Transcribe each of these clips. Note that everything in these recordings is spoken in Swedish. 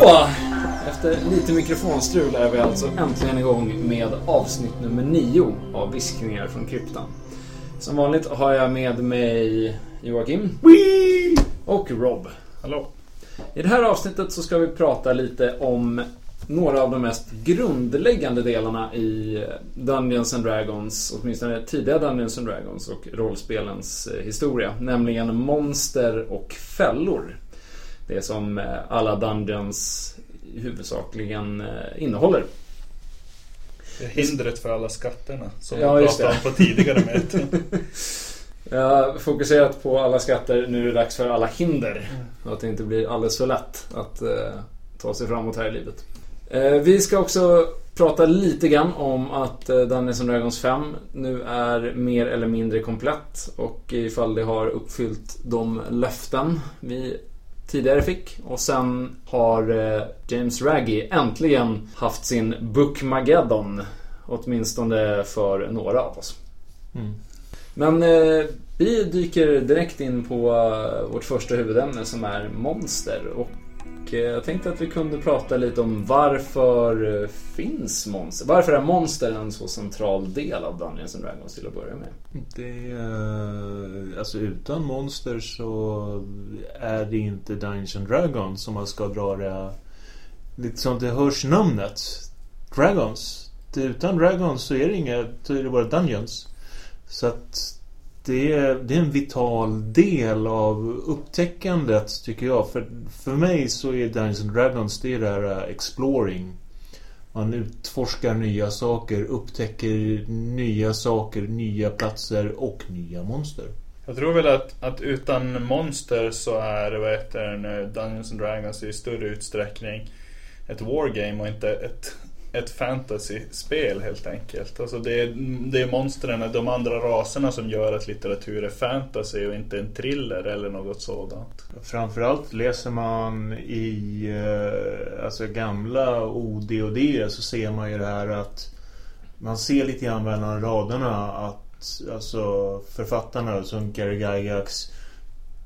Så, efter lite mikrofonstrul är vi alltså äntligen igång med avsnitt nummer nio av Viskningar från kryptan. Som vanligt har jag med mig Joakim och Rob. Hallå. I det här avsnittet så ska vi prata lite om några av de mest grundläggande delarna i Dungeons and Dragons, åtminstone tidiga Dungeons and Dragons och rollspelens eh, historia. Nämligen monster och fällor. Det som eh, alla Dungeons huvudsakligen eh, innehåller. Det är hindret för alla skatterna som Ja, vi pratade om på tidigare möten. Jag fokuserat på alla skatter, nu är det dags för alla hinder. Så att det inte blir alldeles för lätt att eh, ta sig framåt här i livet. Eh, vi ska också prata lite grann om att eh, Dungeons Dragons 5 nu är mer eller mindre komplett och ifall det har uppfyllt de löften vi tidigare fick. Och sen har eh, James Raggi äntligen haft sin Bookmageddon. Åtminstone för några av oss. Mm. Men eh, vi dyker direkt in på eh, vårt första huvudämne som är monster. Och och jag tänkte att vi kunde prata lite om varför eh, finns monster? Varför är monster en så central del av Dungeons and Dragons till att börja med? Det är, alltså utan monster så är det inte Dungeons and Dragons som man ska dra det lite som det hörs namnet. Dragons. Utan Dragons så är det inga, så är det bara Dungeons. Så att det är, det är en vital del av upptäckandet tycker jag. För, för mig så är Dungeons and Dragons det är det här äh, exploring. Man utforskar nya saker, upptäcker nya saker, nya platser och nya monster. Jag tror väl att, att utan monster så är vad heter det Dungeons and Dragons i större utsträckning ett wargame och inte ett, ett fantasy-spel helt enkelt. Alltså det är, det är monstren, de andra raserna som gör att litteratur är fantasy och inte en thriller eller något sådant. Framförallt läser man i eh, alltså gamla OD och D så ser man ju det här att man ser lite grann mellan raderna att alltså författarna som Gary Gygax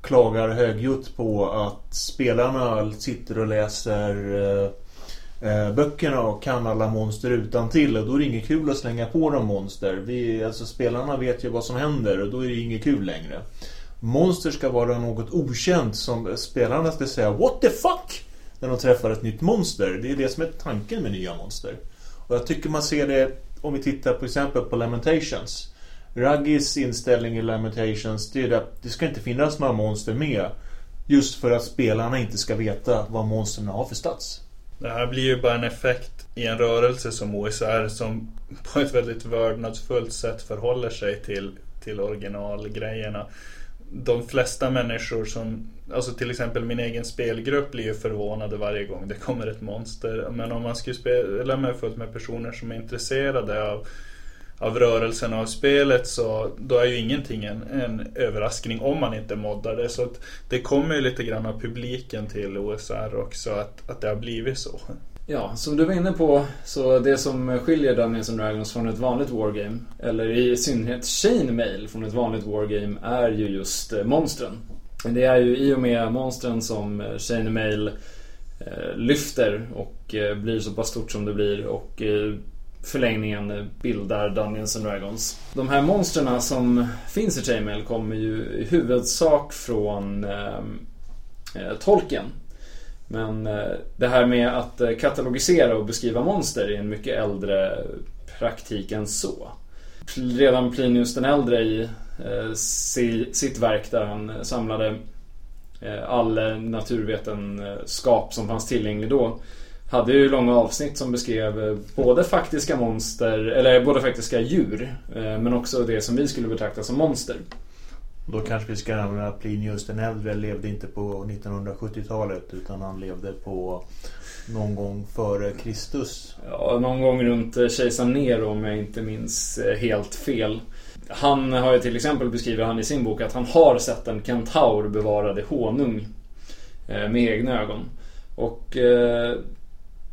klagar högljutt på att spelarna sitter och läser eh, eh, böckerna och kan alla monster utan till och då är det inget kul att slänga på dem monster. Vi, alltså spelarna vet ju vad som händer och då är det inget kul längre. Monster ska vara något okänt som spelarna ska säga What the fuck? När de träffar ett nytt monster. Det är det som är tanken med nya monster. Och jag tycker man ser det om vi tittar på exempel på Lamentations. Ruggies inställning i Lamentations det är att det ska inte finnas några monster med. Just för att spelarna inte ska veta vad monstren har för stats. Det här blir ju bara en effekt i en rörelse som OSR som på ett väldigt vördnadsfullt sätt förhåller sig till, till originalgrejerna. De flesta människor som, alltså till exempel min egen spelgrupp blir ju förvånade varje gång det kommer ett monster. Men om man skulle spela med fullt med personer som är intresserade av av rörelsen av spelet så då är ju ingenting en, en överraskning om man inte moddar det. Så att det kommer ju lite grann av publiken till OSR också att, att det har blivit så. Ja, som du var inne på så det som skiljer Dungeons and Dragons från ett vanligt wargame, eller i synnerhet Chainmail från ett vanligt wargame, är ju just eh, monstren. Det är ju i och med monstren som eh, Chainmail eh, lyfter och blir så pass stort som det blir och förlängningen bildar Dungeons and Dragons. De här monstren som finns i Chainmail kommer ju i huvudsak från ehm, eh, Tolkien. Men eh, det här med att eh, katalogisera och beskriva monster är en mycket äldre praktik än så. Redan Plinius den äldre i eh, sitt verk där han samlade eh, all naturvetenskap som fanns tillgänglig då hade ju långa avsnitt som beskrev både faktiska monster, eller både faktiska djur, men också det som vi skulle betrakta som monster. Då kanske vi ska nämna att Plinius den äldre levde inte på 1970-talet utan han levde på någon gång före Kristus. Ja, någon gång runt kejsar Nero om jag inte minns helt fel. Han har ju till exempel beskrivit han i sin bok att han har sett en kentaur bevarade honung med egna ögon. Och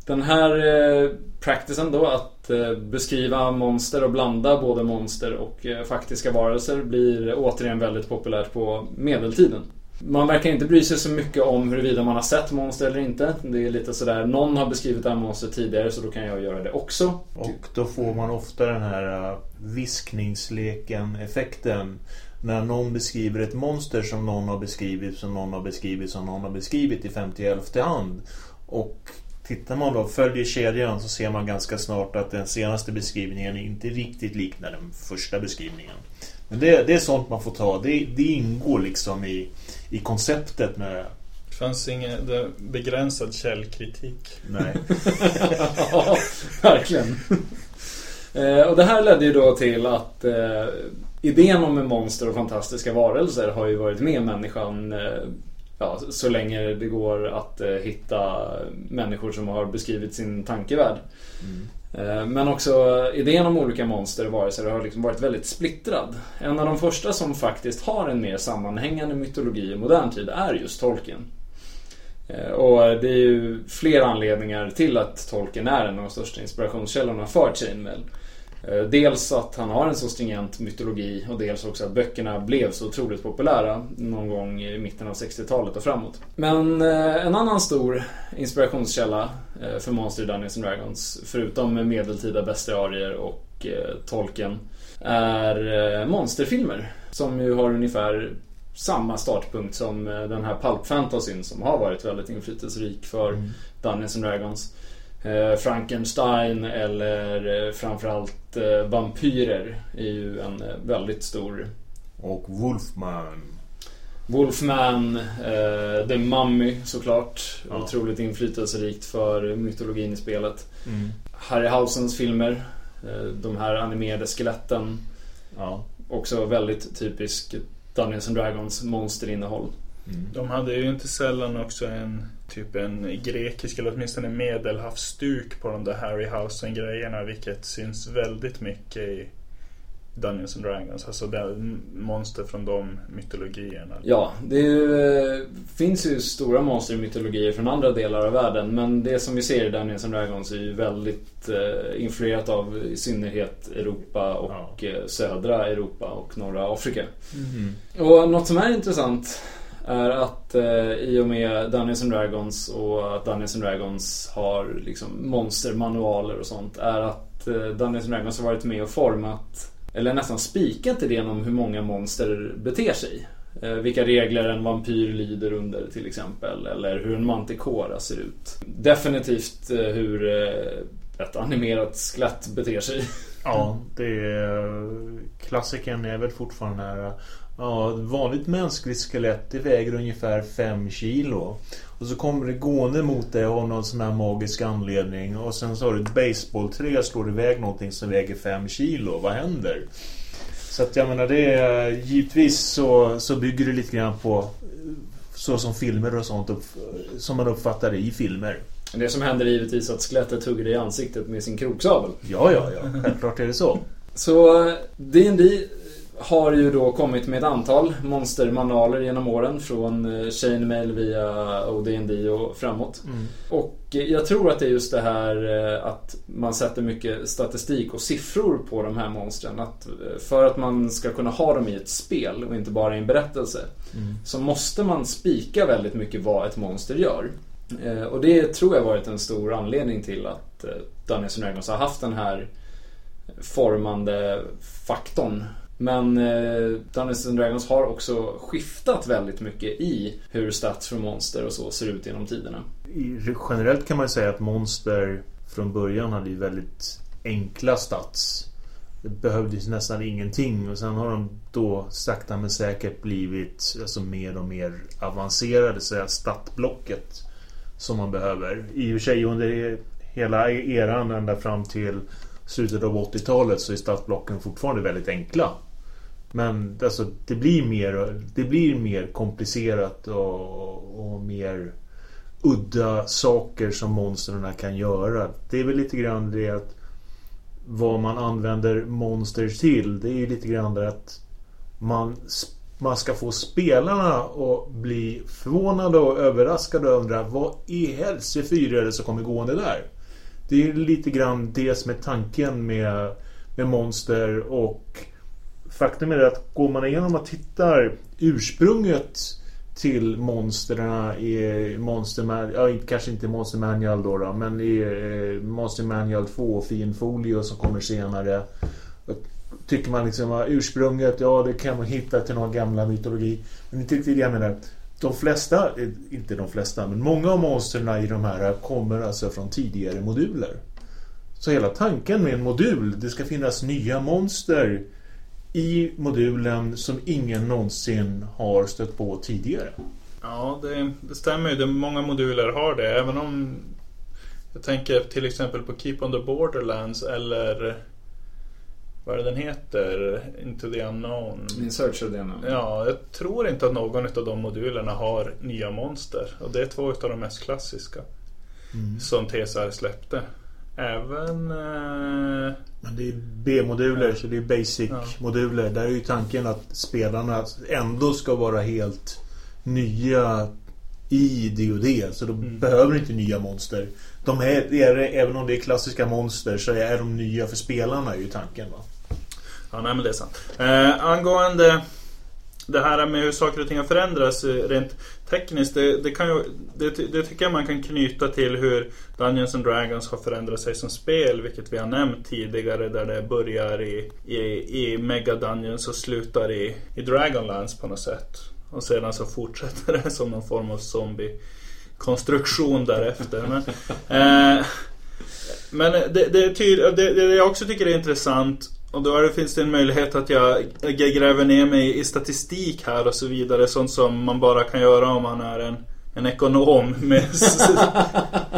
den här eh, practicen då att eh, beskriva monster och blanda både monster och eh, faktiska varelser blir återigen väldigt populärt på medeltiden. Man verkar inte bry sig så mycket om huruvida man har sett monster eller inte. Det är lite sådär, någon har beskrivit det här monstret tidigare så då kan jag göra det också. Och då får man ofta den här viskningsleken-effekten. När någon beskriver ett monster som någon har beskrivit, som någon har beskrivit, som någon har beskrivit i 50 hand. Och tittar man då, följer kedjan så ser man ganska snart att den senaste beskrivningen inte riktigt liknar den första beskrivningen. Men det, det är sånt man får ta. Det, det ingår liksom i, i konceptet med Det fanns ingen begränsad källkritik. Nej. ja, verkligen. Eh, och det här ledde ju då till att eh, idén om monster och fantastiska varelser har ju varit med människan eh, ja, så länge det går att eh, hitta människor som har beskrivit sin tankevärld. Eh, Men också idén om olika monster och varelser har liksom varit väldigt splittrad. En av de första som faktiskt har en mer sammanhängande mytologi i modern tid är just Tolkien. Eh, Och det är ju flera anledningar till att Tolkien är en av de största inspirationskällorna för Chainmail. Eh, Dels att han har en så stringent mytologi och dels också att böckerna blev så otroligt populära någon gång i mitten av 60-talet och framåt. Men eh, en annan stor inspirationskälla eh, för monster i Dungeons and Dragons, förutom medeltida bestiarier och Tolkien, är monsterfilmer. Som ju har ungefär samma startpunkt som den här pulp fantasyn som har varit väldigt inflytelserik för Mm. Dungeons and Dragons. Frankenstein eller framförallt eh, vampyrer är ju en eh, väldigt stor Och Wolfman. Wolfman, eh, The Mummy såklart. Ja. Otroligt inflytelserikt för mytologin i spelet. Mm. Harryhausens filmer, eh, de här animerade skeletten. Ja. Också väldigt typisk Dungeons and Dragons monsterinnehåll. Mm. De hade ju inte sällan också en typ en grekisk eller åtminstone medelhavsstuk på de där Harryhausen-grejerna vilket syns väldigt mycket i Dungeons and Dragons. Alltså monster från de mytologierna. Ja, det ju, finns ju stora monster i mytologier från andra delar av världen. Men det som vi ser i Dungeons and Dragons är ju väldigt eh, influerat av i synnerhet Europa och eh, södra Europa och norra Afrika. Mm. Och något som är intressant är att eh, i och med Dungeons and Dragons och att Dungeons and Dragons har liksom monstermanualer och sånt är att eh, Dungeons and Dragons har varit med och format eller nästan spikat idén om hur många monster beter sig. Eh, vilka regler en vampyr lyder under till exempel eller hur en manticora ser ut. Definitivt eh, hur eh, ett animerat skelett beter sig. Ja, det är... Klassikern är väl fortfarande här... Ja, ett vanligt mänskligt skelett det väger ungefär 5 kilo. Och så kommer det gående mot dig av någon sån här magisk anledning. Och sen så har du ett baseballträ slår iväg någonting som väger 5 kilo. Vad händer? Så att jag menar det är... Givetvis så, så bygger det lite grann på så som filmer och sånt upp, som man uppfattar det i filmer. Det som händer är givetvis att skelettet hugger dig i ansiktet med sin kroksabel. Ja, ja, ja. Självklart är det så. Så eh, D&D har ju då kommit med ett antal monstermanualer genom åren från eh, Chainmail via OD&D och framåt. Mm. Och eh, jag tror att det är just det här eh, att man sätter mycket statistik och siffror på de här monstren. Att för att man ska kunna ha dem i ett spel och inte bara i en berättelse Mm. så måste man spika väldigt mycket vad ett monster gör. Och det tror jag varit en stor anledning till att Dungeons Dragons har haft den här formande faktorn. Men eh, Dungeons and Dragons har också skiftat väldigt mycket i hur stats för monster och så ser ut genom tiderna. Generellt kan man ju säga att monster från början hade ju väldigt enkla stats. Det behövdes nästan ingenting och sen har de då sakta men säkert blivit alltså mer och mer avancerade, så att statblocket som man behöver. I och för sig under hela eran ända fram till slutet av 80-talet så är statsblocken fortfarande väldigt enkla. Men alltså, det blir mer, det blir mer komplicerat och, och mer udda saker som monstren kan göra. Det är väl lite grann det att vad man använder monster till. Det är ju lite grann det att man, man ska få spelarna att bli förvånade och överraskade och undra vad i helsefyra är det som kommer gående där? Det är lite grann det som är tanken med, med monster och faktum är att går man igenom och tittar ursprunget till monstren i Monster Manual, ja, kanske inte Monster Manual då, då men i eh, Monster Manual 2 och Fienfolio som kommer senare. Tycker man liksom att ursprunget, ja det kan man hitta till någon gamla mytologi. Men inte riktigt det jag menar. De flesta, eh, inte de flesta, men många av monstren i de här kommer alltså från tidigare moduler. Så hela tanken med en modul, det ska finnas nya monster i modulen som ingen någonsin har stött på tidigare. Ja, det, det stämmer ju. Det, många moduler har det. Även om jag tänker till exempel på Keep on the Borderlands eller vad är det den heter? Into the unknown. In search of the unknown. Ja, jag tror inte att någon av de modulerna har nya monster. Och det är två av de mest klassiska. Mm. Som TSR släppte. Även... Eh... Men det är B-moduler, ja. så det är basic-moduler. Ja. Där är ju tanken att spelarna ändå ska vara helt nya i D&D Så de mm. behöver inte nya monster. De är, är, även om det är klassiska monster så är de nya för spelarna är ju tanken. Va? Ja, nej men det är sant. Eh, angående det här med hur saker och ting har förändrats rent tekniskt. Det, det, kan ju, det, det, tycker jag man kan knyta till hur Dungeons and Dragons har förändrat sig som spel. Vilket vi har nämnt tidigare. Där det börjar i, i, i Mega Dungeons och slutar i, i Dragonlands på något sätt. Och sedan så fortsätter det som någon form av zombie konstruktion därefter. Men, eh, men det, det, det, det jag också tycker är intressant och då finns det en möjlighet att jag, gräver ner mig i statistik här och så vidare. Sånt som man bara kan göra om man är en, en ekonom med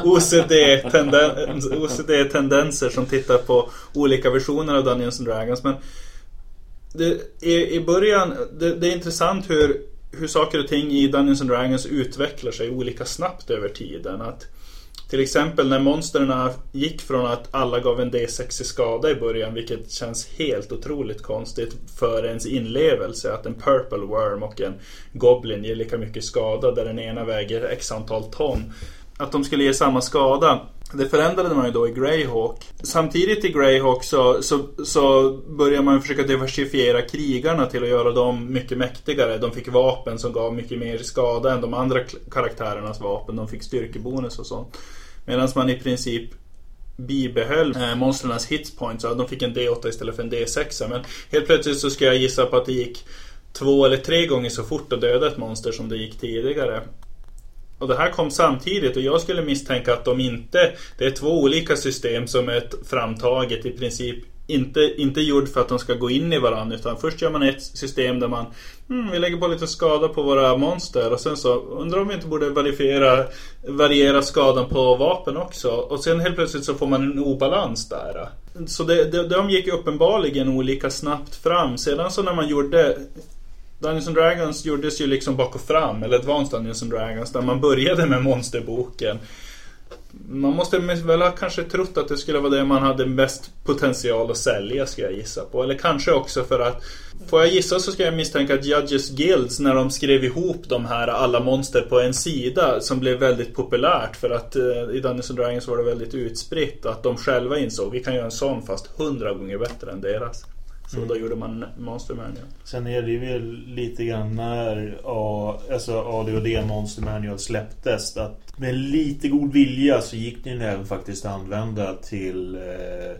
OCD-tendenser OCD som tittar på olika versioner av Dungeons and Dragons. Men det, i, i början, det, det är intressant hur, hur saker och ting i Dungeons and Dragons utvecklar sig olika snabbt över tiden. Att till exempel när monstren gick från att alla gav en D6 i skada i början, vilket känns helt otroligt konstigt för ens inlevelse. Att en Purple Worm och en Goblin ger lika mycket skada där den ena väger x antal ton. Att de skulle ge samma skada det förändrade man ju då i Greyhawk. Samtidigt i Greyhawk så, så, så började man försöka diversifiera krigarna till att göra dem mycket mäktigare. De fick vapen som gav mycket mer skada än de andra karaktärernas vapen. De fick styrkebonus och sånt. Medan man i princip bibehöll eh, monstrens hitpoints. De fick en D8 istället för en D6. Men helt plötsligt så ska jag gissa på att det gick två eller tre gånger så fort att döda ett monster som det gick tidigare. Och det här kom samtidigt och jag skulle misstänka att de inte... Det är två olika system som är framtaget i princip inte, inte gjord för att de ska gå in i varandra utan först gör man ett system där man hmm, vi lägger på lite skada på våra monster och sen så undrar om vi inte borde variera, variera skadan på vapen också och sen helt plötsligt så får man en obalans där. Så det, det, de gick uppenbarligen olika snabbt fram. Sedan så när man gjorde Dungeons and Dragons gjordes ju liksom bak och fram, eller Advanced Dungeons and Dragons, där man började med monsterboken. Man måste väl ha kanske trott att det skulle vara det man hade mest potential att sälja, ska jag gissa på. Eller kanske också för att, får jag gissa så ska jag misstänka att Judges Guilds, när de skrev ihop de här alla monster på en sida, som blev väldigt populärt för att eh, i Dungeons and Dragons var det väldigt utspritt, att de själva insåg vi kan göra en sån fast hundra gånger bättre än deras. Så mm. då gjorde man Monster Manual. Sen är det ju lite grann när alltså ADHD Monster Manual släpptes att med lite god vilja så gick den även faktiskt att använda till eh,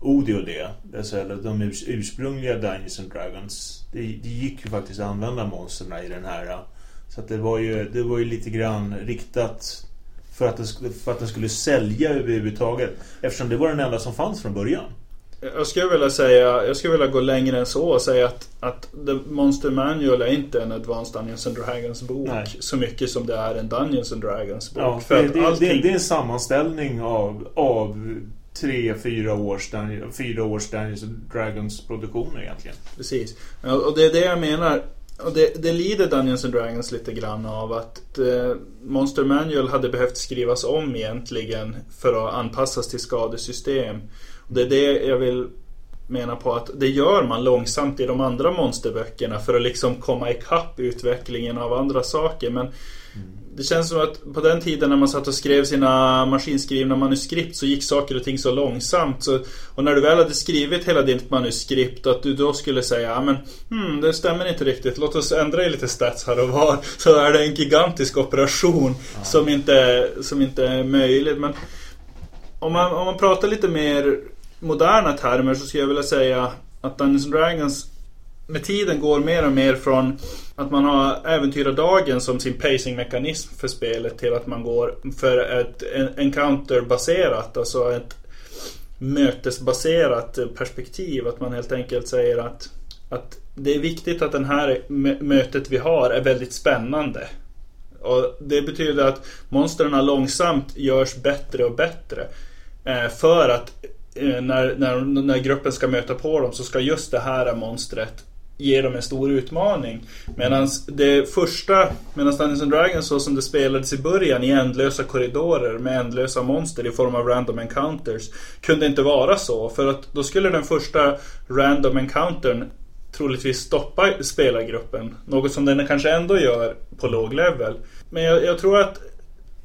ODOD. Alltså de ursprungliga Dungeons and Dragons. Det, det gick ju faktiskt att använda monsterna i den här. Så det var ju, det var ju lite grann riktat för att, det, för att den skulle sälja överhuvudtaget. Eftersom det var den enda som fanns från början. Jag skulle vilja säga, jag skulle vilja gå längre än så och säga att, att The Monster Manual är inte en Advanced Dungeons and Dragons bok Nej. så mycket som det är en Dungeons and Dragons bok. Ja, för det, allting... det, det, är en sammanställning av, av tre, fyra års, fyra års Dungeons and Dragons produktioner egentligen. Precis. Och det är det jag menar. Och det, det lider Dungeons and Dragons lite grann av att eh, Monster Manual hade behövt skrivas om egentligen för att anpassas till skadesystem. Det är det jag vill mena på att det gör man långsamt i de andra monsterböckerna för att liksom komma ikapp utvecklingen av andra saker. Men mm. det känns som att på den tiden när man satt och skrev sina maskinskrivna manuskript så gick saker och ting så långsamt. Så, och när du väl hade skrivit hela ditt manuskript att du då skulle säga ja men hmm, det stämmer inte riktigt. Låt oss ändra i lite stats här och var. Så är det en gigantisk operation ja. som, inte, som inte är möjlig. Men om man, om man pratar lite mer moderna termer så skulle jag vilja säga att Dungeons Dragons med tiden går mer och mer från att man har äventyrardagen som sin pacingmekanism för spelet till att man går för ett encounter-baserat, alltså ett mötesbaserat perspektiv. Att man helt enkelt säger att, att det är viktigt att det här mötet vi har är väldigt spännande. Och Det betyder att monstren långsamt görs bättre och bättre. Eh, för att Eh, när, när, när gruppen ska möta på dem så ska just det här monstret ge dem en stor utmaning. Medan det första, medan Dungeons and Dragons så som det spelades i början i ändlösa korridorer med ändlösa monster i form av random encounters kunde inte vara så. För att då skulle den första random encountern troligtvis stoppa spelargruppen. Något som den kanske ändå gör på låg level. Men jag, jag tror att,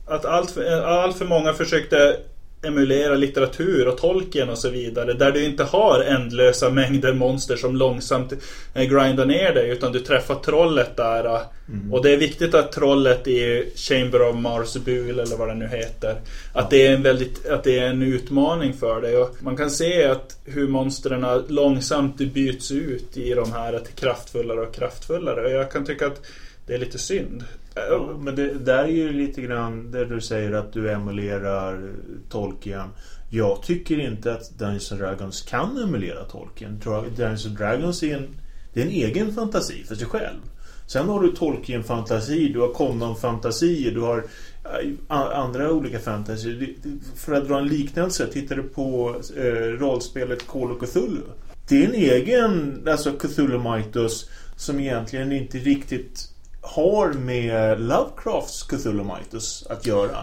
att allt, allt för många försökte emulera litteratur och Tolkien och så vidare. Där du inte har ändlösa mängder monster som långsamt eh, grindar ner dig. Utan du träffar trollet där. Eh, mm. Och det är viktigt att trollet i Chamber of Marsbul eller vad det nu heter. Att det är en, väldigt, att det är en utmaning för dig. Och man kan se att hur monstren långsamt byts ut i de här till kraftfullare och kraftfullare. Och jag kan tycka att det är lite synd. Ja, eh, men det där är ju lite grann där du säger att du emulerar Tolkien. Jag tycker inte att Dungeons Dragons kan emulera Tolkien. Dungeons Dragons är en, det är en egen fantasi för sig själv. Sen har du Tolkien-fantasi, du har Conan-fantasier, du har eh, andra olika fantasier. För att dra en liknelse, tittar du på eh, rollspelet Call of Cthulhu. Det är en egen, alltså Cthulhu-mythos som egentligen inte riktigt har med Lovecrafts Cthulhu Mythos att göra.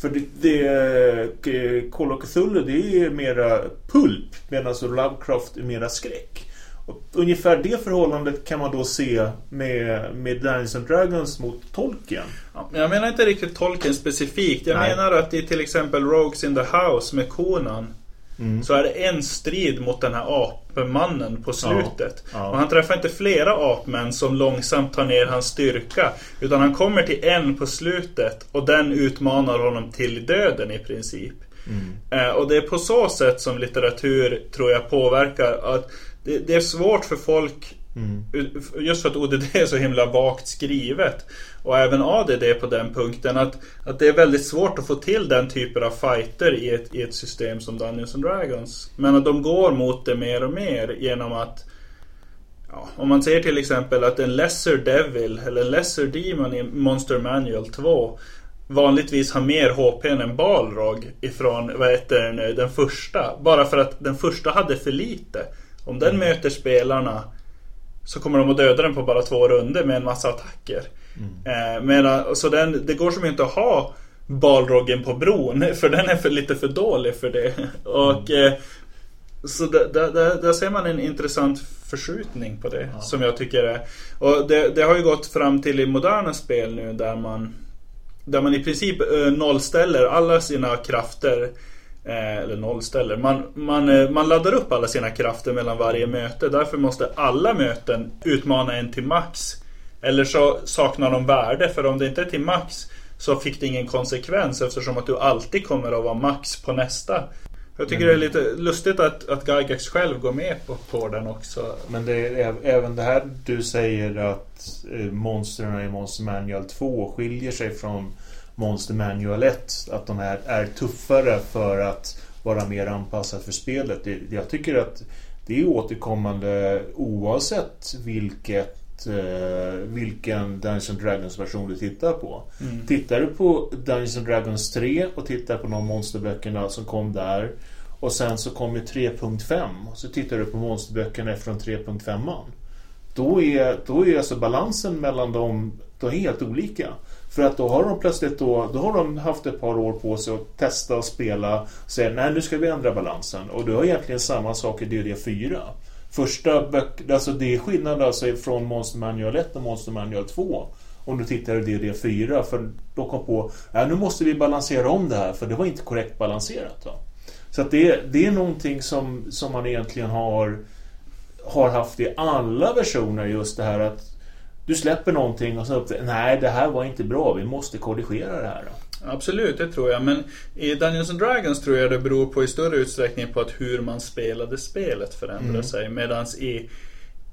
För det, det Call of Cthulhu det är mera pulp medan Lovecraft är mera skräck. Och ungefär det förhållandet kan man då se med, med Dungeons and Dragons mot Tolkien. Ja, jag menar inte riktigt Tolkien specifikt. Jag Nej. menar att i till exempel Rogues in the House med Conan Mm. Så är det en strid mot den här apmannen på slutet. Ja, ja. Och han träffar inte flera apmän som långsamt tar ner hans styrka. Utan han kommer till en på slutet och den utmanar honom till döden i princip. Mm. Eh, och det är på så sätt som litteratur tror jag påverkar. att det, det är svårt för folk Mm. Just för att ODD är så himla vagt skrivet. Och även ADD på den punkten. Att, att det är väldigt svårt att få till den typen av fighter i ett, i ett system som Dungeons and Dragons. Men att de går mot det mer och mer genom att ja, Om man ser till exempel att en Lesser Devil eller en Lesser Demon i Monster Manual 2 vanligtvis har mer HP än en Balrog ifrån vad heter det nu, den första. Bara för att den första hade för lite. Om den mm. möter spelarna så kommer de att döda den på bara två runder med en massa attacker. Mm. Eh, medan, så den, det går som inte att ha Balroggen på bron för den är för, lite för dålig för det. Och mm. eh, Så där, där, där, ser man en intressant förskjutning på det ja. som jag tycker är. Och det, det, har ju gått fram till i moderna spel nu där man Där man i princip eh, nollställer alla sina krafter Eh, eller nollställer. Man, man, eh, man laddar upp alla sina krafter mellan varje möte. Därför måste alla möten utmana en till max. Eller så saknar de värde. För om det inte är till max så fick det ingen konsekvens eftersom att du alltid kommer att vara max på nästa. Jag tycker men, det är lite lustigt att, att Gygax själv går med på, på den också. Men det är även det här du säger att eh, monstren i Monster Manual 2 skiljer sig från Monster Manual 1. Att de här är tuffare för att vara mer anpassat för spelet. Jag tycker att det är återkommande oavsett vilket eh, vilken Dungeons Dragons version du tittar på. Mm. Tittar du på Dungeons Dragons 3 och tittar på de monsterböckerna som kom där och sen så kommer 3.5 och så tittar du på monsterböckerna från 3.5 då är, då är alltså balansen mellan dem de är helt olika. För att då har de plötsligt då, då har de haft ett par år på sig att testa och spela och säga nej nu ska vi ändra balansen. Och du har egentligen samma sak i DD4. Första böcker, alltså det är skillnad alltså från Monster Manual 1 och Monster Manual 2. om du tittar i DD 4 för de kom på att nu måste vi balansera om det här för det var inte korrekt balanserat. Va? Så att det, det är någonting som, som man egentligen har, har haft i alla versioner just det här att du släpper någonting och så upptäcker nej det här var inte bra, vi måste korrigera det här. Då. Absolut, det tror jag. Men i Dungeons and Dragons tror jag det beror på i större utsträckning på att hur man spelade spelet förändrar mm. sig. Medan i,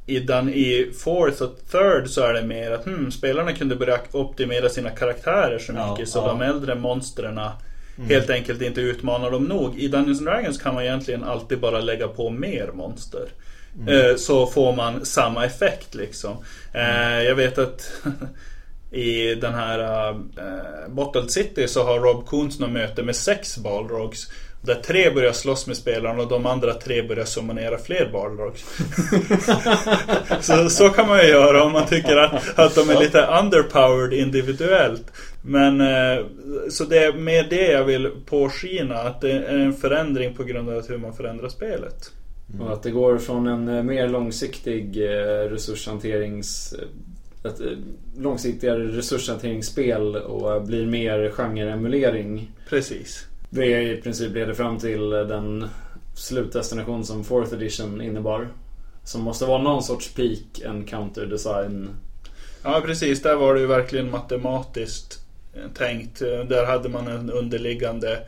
i, den, i Fourth och Third så är det mer att hmm, spelarna kunde börja optimera sina karaktärer så mycket ja, så ja. de äldre monstren mm. helt enkelt inte utmanar dem nog. I Dungeons and Dragons kan man egentligen alltid bara lägga på mer monster. Mm. Eh, så får man samma effekt liksom. Mm. Jag vet att i den här uh, Bottled City så har Rob Koons något möte med sex Balrogs. Där tre börjar slåss med spelarna och de andra tre börjar summonera fler Balrogs. så, så kan man ju göra om man tycker att, att de är lite underpowered individuellt. Men uh, så det är med det jag vill påskina att det är en förändring på grund av hur man förändrar spelet. Mm. Och att det går från en eh, mer långsiktig eh, resurshanterings... Eh, ett långsiktigare resurshanteringsspel och blir mer genreemulering. Precis. Det i princip leder fram till den slutdestination som 4th edition innebar. Som måste vara någon sorts peak encounter design. Ja precis, där var det ju verkligen matematiskt tänkt. Där hade man en underliggande,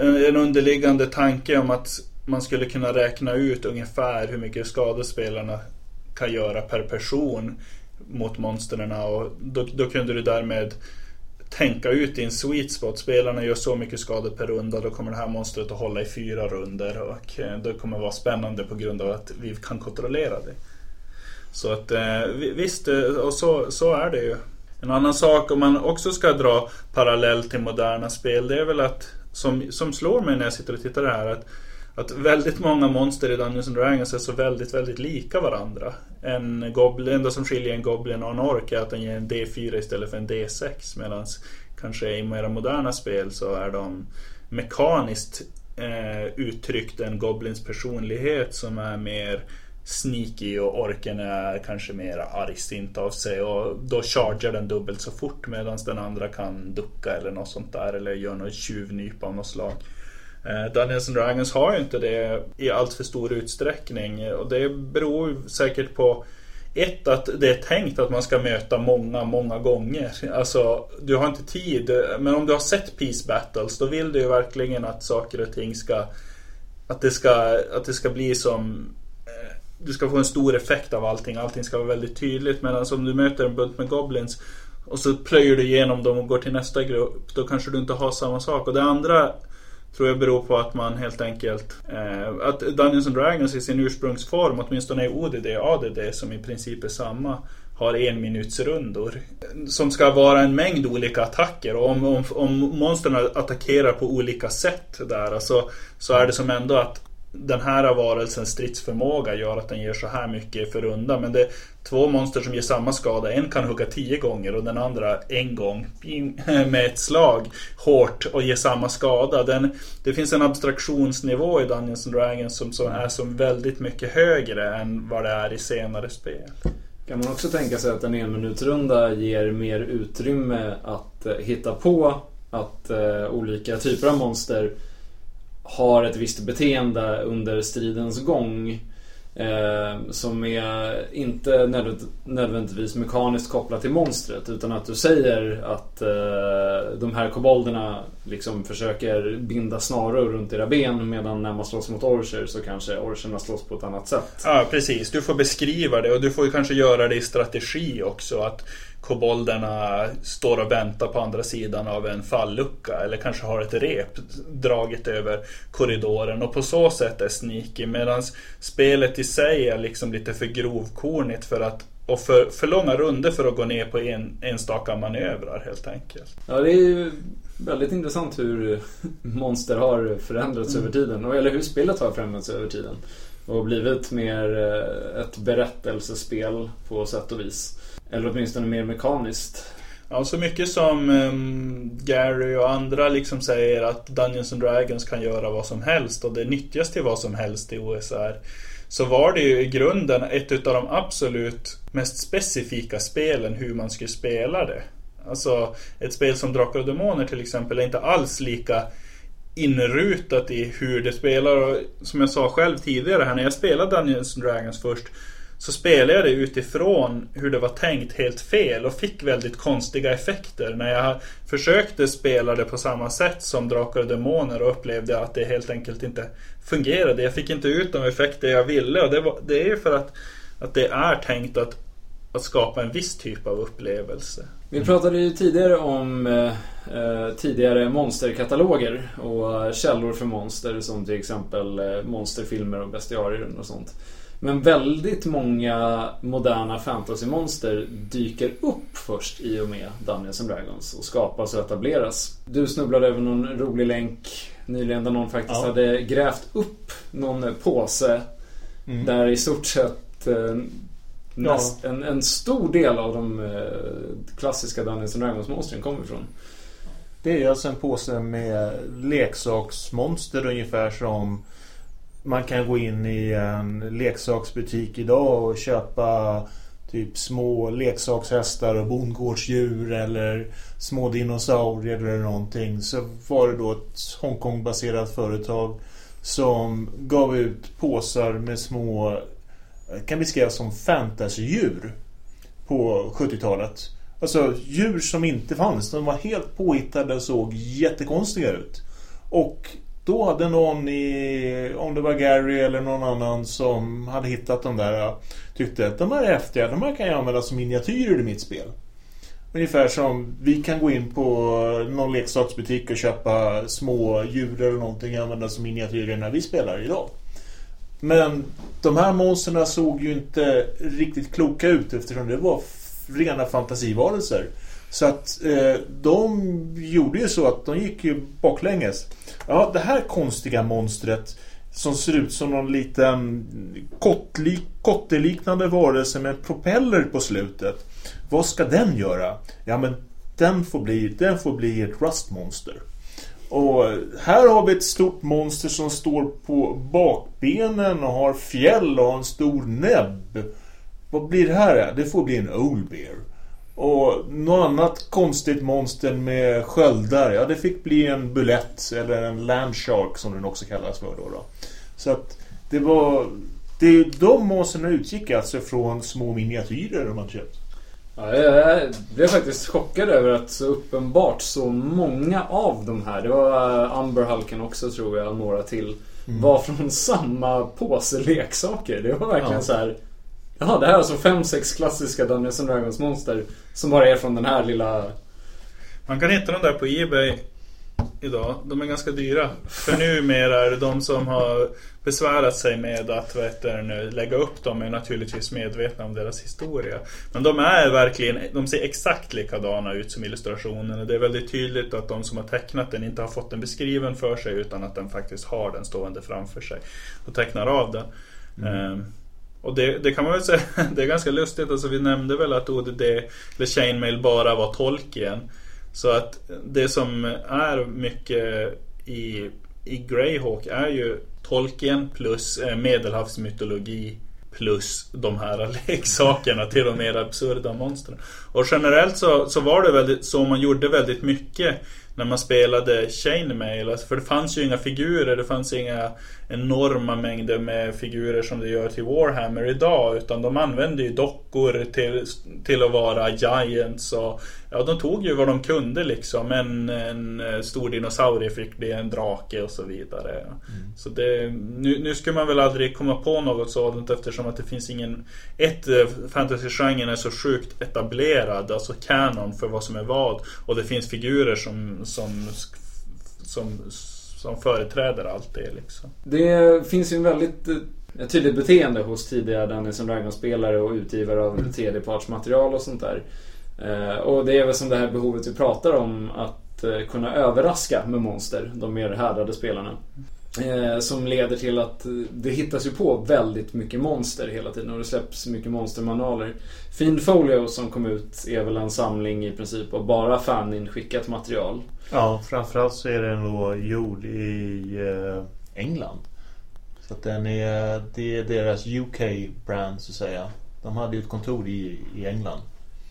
en underliggande tanke om att man skulle kunna räkna ut ungefär hur mycket skadespelarna kan göra per person mot monstren och då, då kunde du därmed tänka ut din sweet spot. Spelarna gör så mycket skador per runda. Då kommer det här monstret att hålla i fyra runder och eh, det kommer vara spännande på grund av att vi kan kontrollera det. Så att eh, visst, eh, och så, så är det ju. En annan sak om man också ska dra parallell till moderna spel det är väl att som, som slår mig när jag sitter och tittar här att att väldigt många monster i Dungeons and Dragons är så väldigt, väldigt lika varandra. En goblin, det enda som skiljer en Goblin och en Ork är att den ger en D4 istället för en D6. Medan kanske i mera moderna spel så är de mekaniskt eh, uttryckt en Goblins personlighet som är mer sneaky och orken är kanske mer argsint av sig och då chargar den dubbelt så fort medan den andra kan ducka eller något sånt där eller gör något tjuvnyp av något slag. Eh, Dungeons and Dragons har ju inte det i allt för stor utsträckning och det beror säkert på ett, att det är tänkt att man ska möta många, många gånger. Alltså, du har inte tid. Men om du har sett Peace Battles, då vill du ju verkligen att saker och ting ska... Att det ska, att det ska bli som... Eh, du ska få en stor effekt av allting. Allting ska vara väldigt tydligt. Medan om du möter en bunt med Goblins och så plöjer du igenom dem och går till nästa grupp. Då kanske du inte har samma sak. Och det andra Tror jag beror på att man helt enkelt... Eh, att Dungeons and Dragons i sin ursprungsform, åtminstone i ODD och ADD som i princip är samma, har en minutsrundor. Som ska vara en mängd olika attacker och om, om, om monstren attackerar på olika sätt där alltså, så är det som ändå att den här varelsens stridsförmåga gör att den ger så här mycket för runda. Men det är två monster som ger samma skada. En kan hugga tio gånger och den andra en gång med ett slag hårt och ger samma skada. Den, det finns en abstraktionsnivå i Dungeons and Dragons som, som är som väldigt mycket högre än vad det är i senare spel. Kan man också tänka sig att en enminutsrunda ger mer utrymme att eh, hitta på att uh, olika typer av monster har ett visst beteende under stridens gång. Eh, som är inte nödvändigtvis mekaniskt kopplat till monstret utan att du säger att eh, de här kobolderna liksom försöker binda snaror runt era ben medan när man slåss mot orcher så kanske orcherna slåss på ett annat sätt. Ja precis, du får beskriva det och du får kanske göra det i strategi också. Att kobolderna står och väntar på andra sidan av en fallucka eller kanske har ett rep draget över korridoren och på så sätt är sneaky medan spelet i sig är liksom lite för grovkornigt för att och för, för långa runder för att gå ner på en, enstaka manövrar helt enkelt. Ja, det är ju väldigt intressant hur monster har förändrats mm. över tiden. Eller hur spelet har förändrats över tiden. Och blivit mer eh, ett berättelsespel på sätt och vis. Eller åtminstone mer mekaniskt. Ja, så mycket som um, Gary och andra liksom säger att Dungeons and Dragons kan göra vad som helst och det nyttjas till vad som helst i OSR. så var det ju i grunden ett utav de absolut mest specifika spelen hur man skulle spela det. Alltså ett spel som Drakar och Demoner till exempel är inte alls lika inrutat i hur det spelar. Och som jag sa själv tidigare här när jag spelade Dungeons and Dragons först så spelade jag det utifrån hur det var tänkt helt fel och fick väldigt konstiga effekter. När jag försökte spela det på samma sätt som Drakar och Demoner och upplevde att det helt enkelt inte fungerade. Jag fick inte ut de effekter jag ville och det, var, det är för att, att det är tänkt att, att skapa en viss typ av upplevelse. Vi pratade ju tidigare om eh, eh tidigare monsterkataloger och källor för monster som till exempel eh, monsterfilmer och bestiarier och sånt. Men väldigt många moderna fantasymonster dyker upp först i och med Dungeons and Dragons och skapas och etableras. Du snubblade över någon rolig länk nyligen där någon faktiskt ja. hade grävt upp någon påse mm. där i stort sett eh, näst, ja. en, en, stor del av de eh, klassiska Dungeons and Dragons-monstren kommer ifrån. Det är alltså en påse med leksaksmonster ungefär som man kan gå in i en leksaksbutik idag och köpa typ små leksakshästar och bondgårdsdjur eller små dinosaurier eller någonting. Så var det då ett Hongkongbaserat företag som gav ut påsar med små, kan beskrivas som fantasydjur på 70-talet. Alltså djur som inte fanns. De var helt påhittade och såg jättekonstiga ut. Och då hade någon i, om det var Gary eller någon annan som hade hittat de där tyckte att de här är häftiga, de här kan jag använda som miniatyrer i mitt spel. Ungefär som vi kan gå in på någon leksaksbutik och köpa små djur eller någonting och använda som miniatyrer när vi spelar idag. Men de här monsterna såg ju inte riktigt kloka ut eftersom det var rena fantasivarelser. Så att eh, de gjorde ju så att de gick ju baklänges. Ja, det här konstiga monstret som ser ut som någon liten kottlik, kotteliknande varelse med en propeller på slutet. Vad ska den göra? Ja, men den får bli, den får bli ett rustmonster. Och här har vi ett stort monster som står på bakbenen och har fjäll och har en stor näbb. Vad blir det här? Det får bli en old bear. Och något annat konstigt monster med sköldar, ja det fick bli en bulett eller en landshark som den också kallas för då. då. Så att det var... Det, de monstren utgick alltså från små miniatyrer de hade köpt. Ja, jag blev faktiskt chockad över att så uppenbart så många av de här, det var eh, Amberhalken också tror jag, några till, mm. var från samma påse leksaker. Det var verkligen ja. så här Jaha, det här är alltså fem, sex klassiska Dungeons and Dragons monster som bara är från den här lilla... Man kan hitta dem där på Ebay idag. De är ganska dyra. För numera är det de som har besvärat sig med att vet du, lägga upp dem är naturligtvis medvetna om deras historia. Men de är verkligen, de ser exakt likadana ut som illustrationerna. Det är väldigt tydligt att de som har tecknat den inte har fått den beskriven för sig utan att den faktiskt har den stående framför sig och tecknar av den. Mm. Ehm, och det, det, kan man väl säga, det är ganska lustigt. Alltså vi nämnde väl att ODD eller Chainmail bara var Tolkien. Så att det som är mycket i, i Greyhawk är ju Tolkien plus eh, medelhavsmytologi plus de här leksakerna till de mer absurda monstren. Och generellt så, så var det väldigt så man gjorde väldigt mycket när man spelade Chainmail. Alltså för det fanns ju inga figurer, det fanns inga enorma mängder med figurer som det gör till Warhammer idag. Utan de använde ju dockor till, till att vara Giants och ja, de tog ju vad de kunde liksom. En, en stor dinosaurie fick bli en drake och så vidare. Mm. Så det, nu, nu skulle man väl aldrig komma på något sådant eftersom att det finns ingen... Ett, eh, fantasy-genren är så sjukt etablerad, alltså kanon för vad som är vad. Och det finns figurer som, som, som som företräder allt det liksom. Det finns ju en väldigt eh, ett tydligt beteende hos tidiga Dungeons Dragons-spelare och utgivare av mm. tredjepartsmaterial och sånt där. Eh, och det är väl som det här behovet vi pratar om att eh, kunna överraska med monster, de mer härdade spelarna. Eh, som leder till att det hittas ju på väldigt mycket monster hela tiden och det släpps mycket monstermanualer. Fiend Folio som kom ut är väl en samling i princip av bara faninskickat material. Ja, framförallt så är den då gjord i England. Så att den är, det är deras UK-brand så att säga. De hade ju ett kontor i, i England.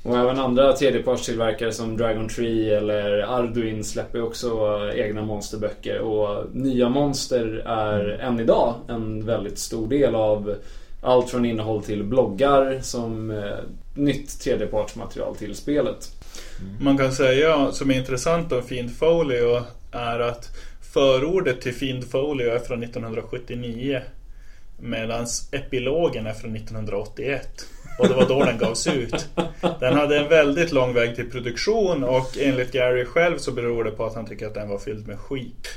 Och även andra tredjepartstillverkare som Dragon Tree eller Arduin släpper också egna monsterböcker. Och nya monster är än idag en väldigt stor del av allt från innehåll till bloggar som eh, nytt tredjepartsmaterial till spelet. Man kan säga, som är intressant om Fiend Folio, är att förordet till Fiend Folio är från 1979. Medan epilogen är från 1981. Och det var då den gavs ut. Den hade en väldigt lång väg till produktion och enligt Gary själv så beror det på att han tycker att den var fylld med skit.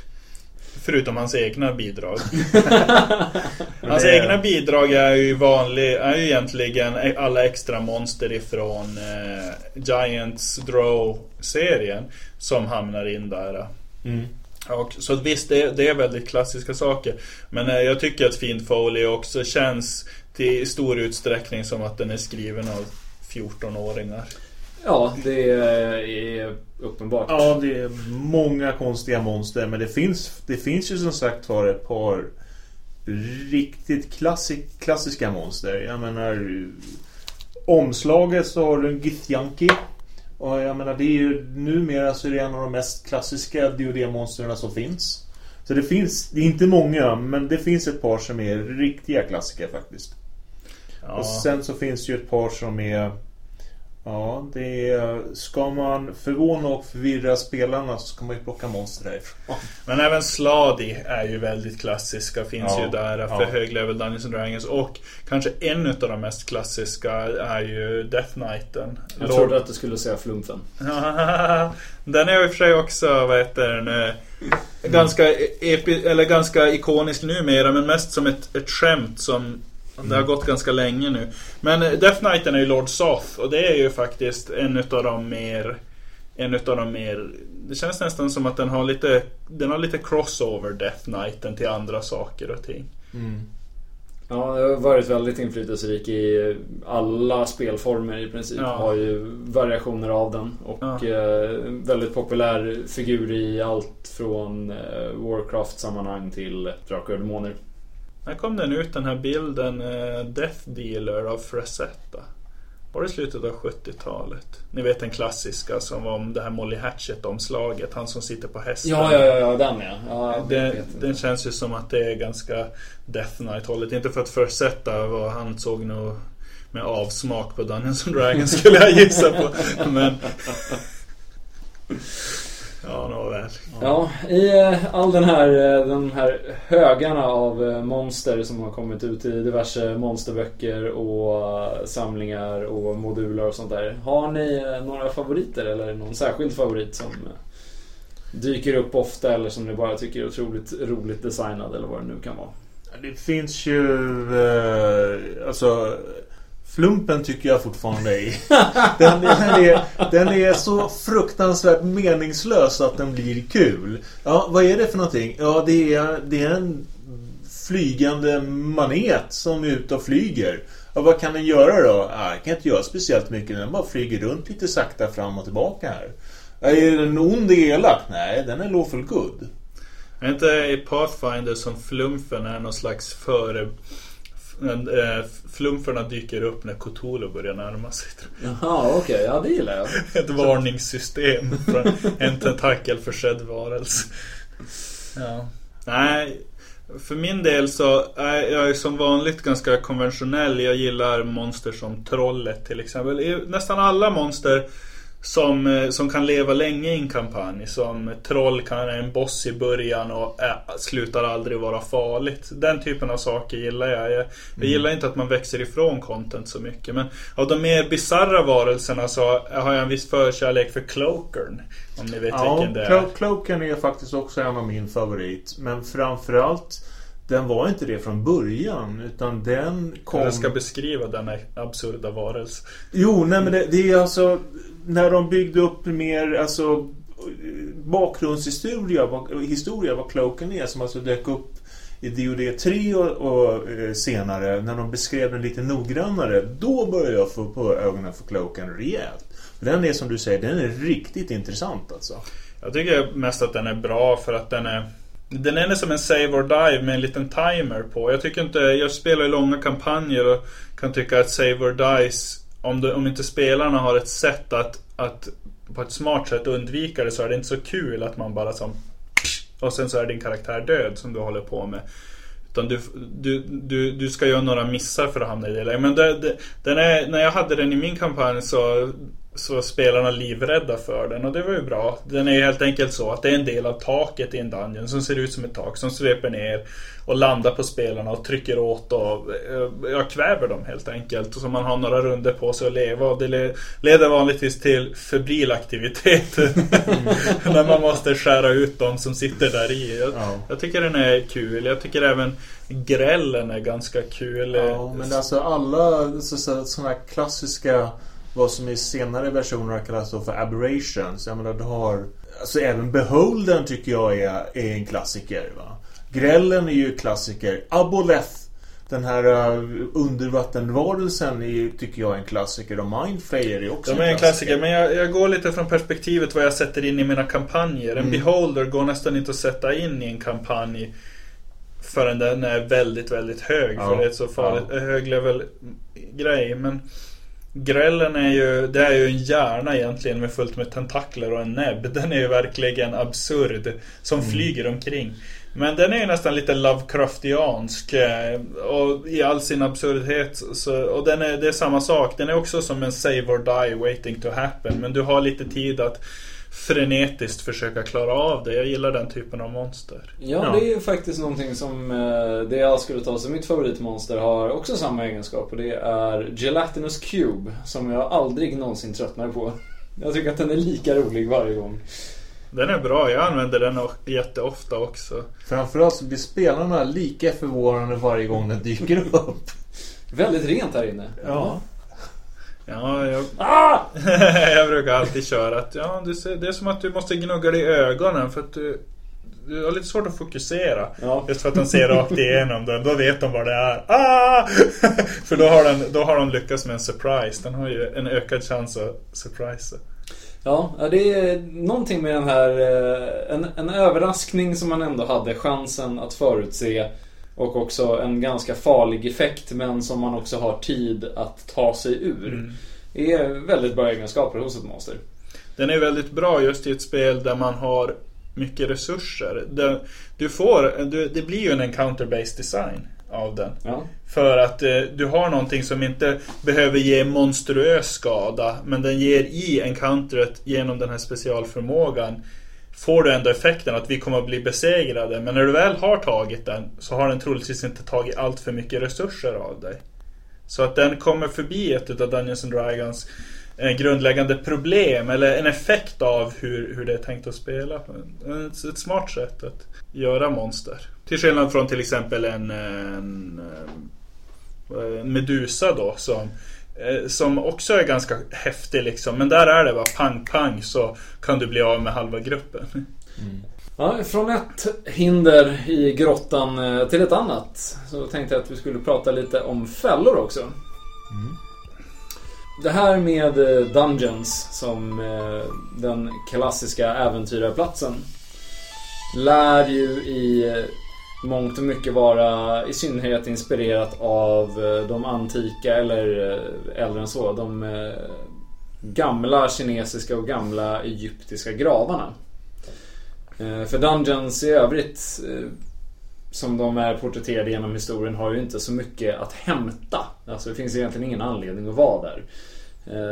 Förutom hans egna bidrag. hans Det- egna bidrag är ju vanlig, är ju egentligen alla extra monster ifrån eh, Giants Draw-serien som hamnar in där. Mm. Och, så visst, det, det är väldigt klassiska saker. Men eh, jag tycker att Fiend Foley också känns till stor utsträckning som att den är skriven av 14-åringar. Ja, det är uppenbart. Ja, det är många konstiga monster. Men det finns, det finns ju som sagt var ett par riktigt klassik, klassiska monster. Jag menar... Omslaget så har du en Githyanki. Och jag menar det är ju numera så är det en av de mest klassiska DoD-monstren som finns. Så det finns, det är inte många, men det finns ett par som är riktiga klassiker faktiskt. Ja. Och sen så finns det ju ett par som är... Ja, det är... Ska man förvåna och förvirra spelarna så ska man ju plocka monster därifrån. Men även Sladi är ju väldigt klassiska, finns Ja, ju där ja. för höglevel Dungeons and Dragons. Och kanske en av de mest klassiska är ju Death Knighten. Jag Lord- trodde att du skulle säga Flumfen. Den är i och för sig också, vad heter den, eh, ganska, epi, eller ganska ikonisk numera men mest som ett, ett skämt som det har gått ganska länge nu. Men eh, Death Knighten är ju Lord Soth och det är ju faktiskt en utav de mer en utav de mer Det känns nästan som att den har lite Den har lite crossover Death Knighten till andra saker och ting. Ja, det har varit väldigt inflytelserik i alla spelformer i princip. Ja. Har ju variationer av den. Och Ja. eh, väldigt populär figur i allt från eh, Warcraft-sammanhang till Drakar och Demoner. När kom den ut den här bilden eh, Death Dealer av Frazetta? Var det slutet av 70-talet? Ni vet den klassiska som var om det här Molly Hatchet-omslaget. Han som sitter på hästen. Ja, ja, ja, ja den ja. ja Den, den känns ju som att det är ganska Death Knight-hållet. Inte för att Frazetta var han såg nog med avsmak på Dungeons and Dragons skulle jag gissa på. Men... Ja, nåväl. Ja, i eh, all den här, eh, de här högarna av eh, monster som har kommit ut i diverse monsterböcker och samlingar och moduler och sånt där. Har ni några favoriter eller någon särskild favorit som dyker upp ofta eller som ni bara tycker är otroligt roligt designad eller vad det nu kan vara? Det finns ju... Alltså... Flumpen tycker jag fortfarande är... Den, den, är, den är så fruktansvärt meningslös att den blir kul. Ja, vad är det för någonting? Ja, det är, det är en flygande manet som är ute och flyger. Ja, vad kan den göra då? Ja, den kan inte göra speciellt mycket. Den bara flyger runt lite sakta fram och tillbaka här. Ja, Är den ond eller elak? Nej, den är lawful good. Är inte i Pathfinder som flumpen är någon slags före eh, Flumferna dyker upp när Cthulhu börjar närma sig. Jaha, okej. Ja, det gillar jag. jag. Ett varningssystem från en tentakelförsedd varelse. Ja. Nej, för min del så är jag som vanligt ganska konventionell. Jag gillar monster som trollet till exempel. I Nästan alla monster som, eh, som kan leva länge i en kampanj. Som troll kan är en boss i början och äh, slutar aldrig vara farligt. Den typen av saker gillar jag. Jag, jag gillar inte att man växer ifrån content så mycket. Men av de mer bizarra varelserna så har jag en viss förkärlek för Cloakern. Om ni vet Ja, vilken det är. Clo- Cloaken är faktiskt också en av min favorit. Men framförallt den var inte det från början utan den kom... Jag ska beskriva denna absurda varelse. Jo, nej men det, det är alltså när de byggde upp mer alltså bakgrundshistoria vad, historia vad Cloaken är som alltså dök upp i DoD 3 och, och eh, senare när de beskrev den lite noggrannare då började jag få på ögonen för Cloaken rejält. För den är som du säger, den är riktigt intressant alltså. Jag tycker mest att den är bra för att den är Den är som en save or die med en liten timer på. Jag tycker inte, jag spelar i långa kampanjer och kan tycka att save or dies om, du, om inte spelarna har ett sätt att, att på ett smart sätt undvika det så är det inte så kul att man bara som och sen så är din karaktär död som du håller på med. Utan du, du, du, du ska göra några missar för att hamna i det läget. Men det, det, den är, när jag hade den i min kampanj så så spelarna livrädda för den och det var ju bra. Den är ju helt enkelt så att det är en del av taket i en dungeon som ser ut som ett tak som sveper ner och landar på spelarna och trycker åt och eh, ja, kväver dem helt enkelt. Och så man har några runder på sig att leva och det leder vanligtvis till febril aktivitet. Mm. när man måste skära ut dem som sitter där i. Jag, ja. jag tycker den är kul. Jag tycker även grällen är ganska kul. Ja, men alltså alla sådana här klassiska vad som i senare versioner kallas för aberrations. Jag menar, du har... Alltså även Beholden tycker jag är, är en klassiker. Va? Grällen är ju klassiker. Aboleth den här uh, undervattenvarelsen är, tycker jag är en klassiker och Mindflayer är också De är en klassiker. Men jag, jag, går lite från perspektivet vad jag sätter in i mina kampanjer. En mm. Beholder går nästan inte att sätta in i en kampanj förrän den är väldigt, väldigt hög. Ja. För det är ett så farligt, ja. hög level grej. Men Grällen är ju, det är ju en hjärna egentligen med fullt med tentakler och en näbb. Den är ju verkligen absurd. Som mm. flyger omkring. Men den är ju nästan lite Lovecraftiansk. Eh, och i all sin absurdhet. Så, och den är, det är samma sak. Den är också som en save or die waiting to happen. Men du har lite tid att frenetiskt försöka klara av det. Jag gillar den typen av monster. Ja, ja. det är ju faktiskt någonting som eh, det jag skulle ta som mitt favoritmonster har också samma egenskap och det är Gelatinous Cube som jag aldrig någonsin tröttnar på. Jag tycker att den är lika rolig varje gång. Den är bra, jag använder den jätteofta också. Framförallt så blir spelarna lika förvånade varje gång den dyker upp. Väldigt rent här inne. Ja. Ja, jag, ah! jag brukar alltid köra att ja, ser, det är som att du måste gnugga dig i ögonen för att du, du har lite svårt att fokusera. Ja. Just för att de ser rakt igenom den. Då vet de vad det är. Ah! för då har, den, då har de lyckats med en surprise. Den har ju en ökad chans att surprisa. Ja, det är någonting med den här... Eh, en, en överraskning som man ändå hade chansen att förutse. Och också en ganska farlig effekt men som man också har tid att ta sig ur. Mm. är väldigt bra egenskaper hos ett monster. Den är väldigt bra just i ett spel där man har mycket resurser. Det, du får, du, det blir ju en encounter-based design av den. Ja. För att eh, du har någonting som inte behöver ge monstruös skada men den ger i encounteret genom den här specialförmågan får du ändå effekten att vi kommer att bli besegrade. Men när du väl har tagit den så har den troligtvis inte tagit allt för mycket resurser av dig. Så att den kommer förbi ett av Dungeons and Dragons eh, grundläggande problem eller en effekt av hur, hur det är tänkt att spela. Ett, ett smart sätt att göra monster. Till skillnad från till exempel en, en, eh, en Medusa då som som också är ganska häftig liksom. Men där är det bara pang pang så kan du bli av med halva gruppen. Mm. Ja, från ett hinder i grottan eh, till ett annat. Så tänkte jag att vi skulle prata lite om fällor också. Mm. Det här med eh, Dungeons som den klassiska äventyrarplatsen lär ju i mångt och mycket vara i synnerhet inspirerat av eh, de antika eller eh, äldre än så. De eh, gamla kinesiska och gamla egyptiska gravarna. För Dungeons i övrigt som de är porträtterade genom historien har ju inte så mycket att hämta. Alltså det finns egentligen ingen anledning att vara där.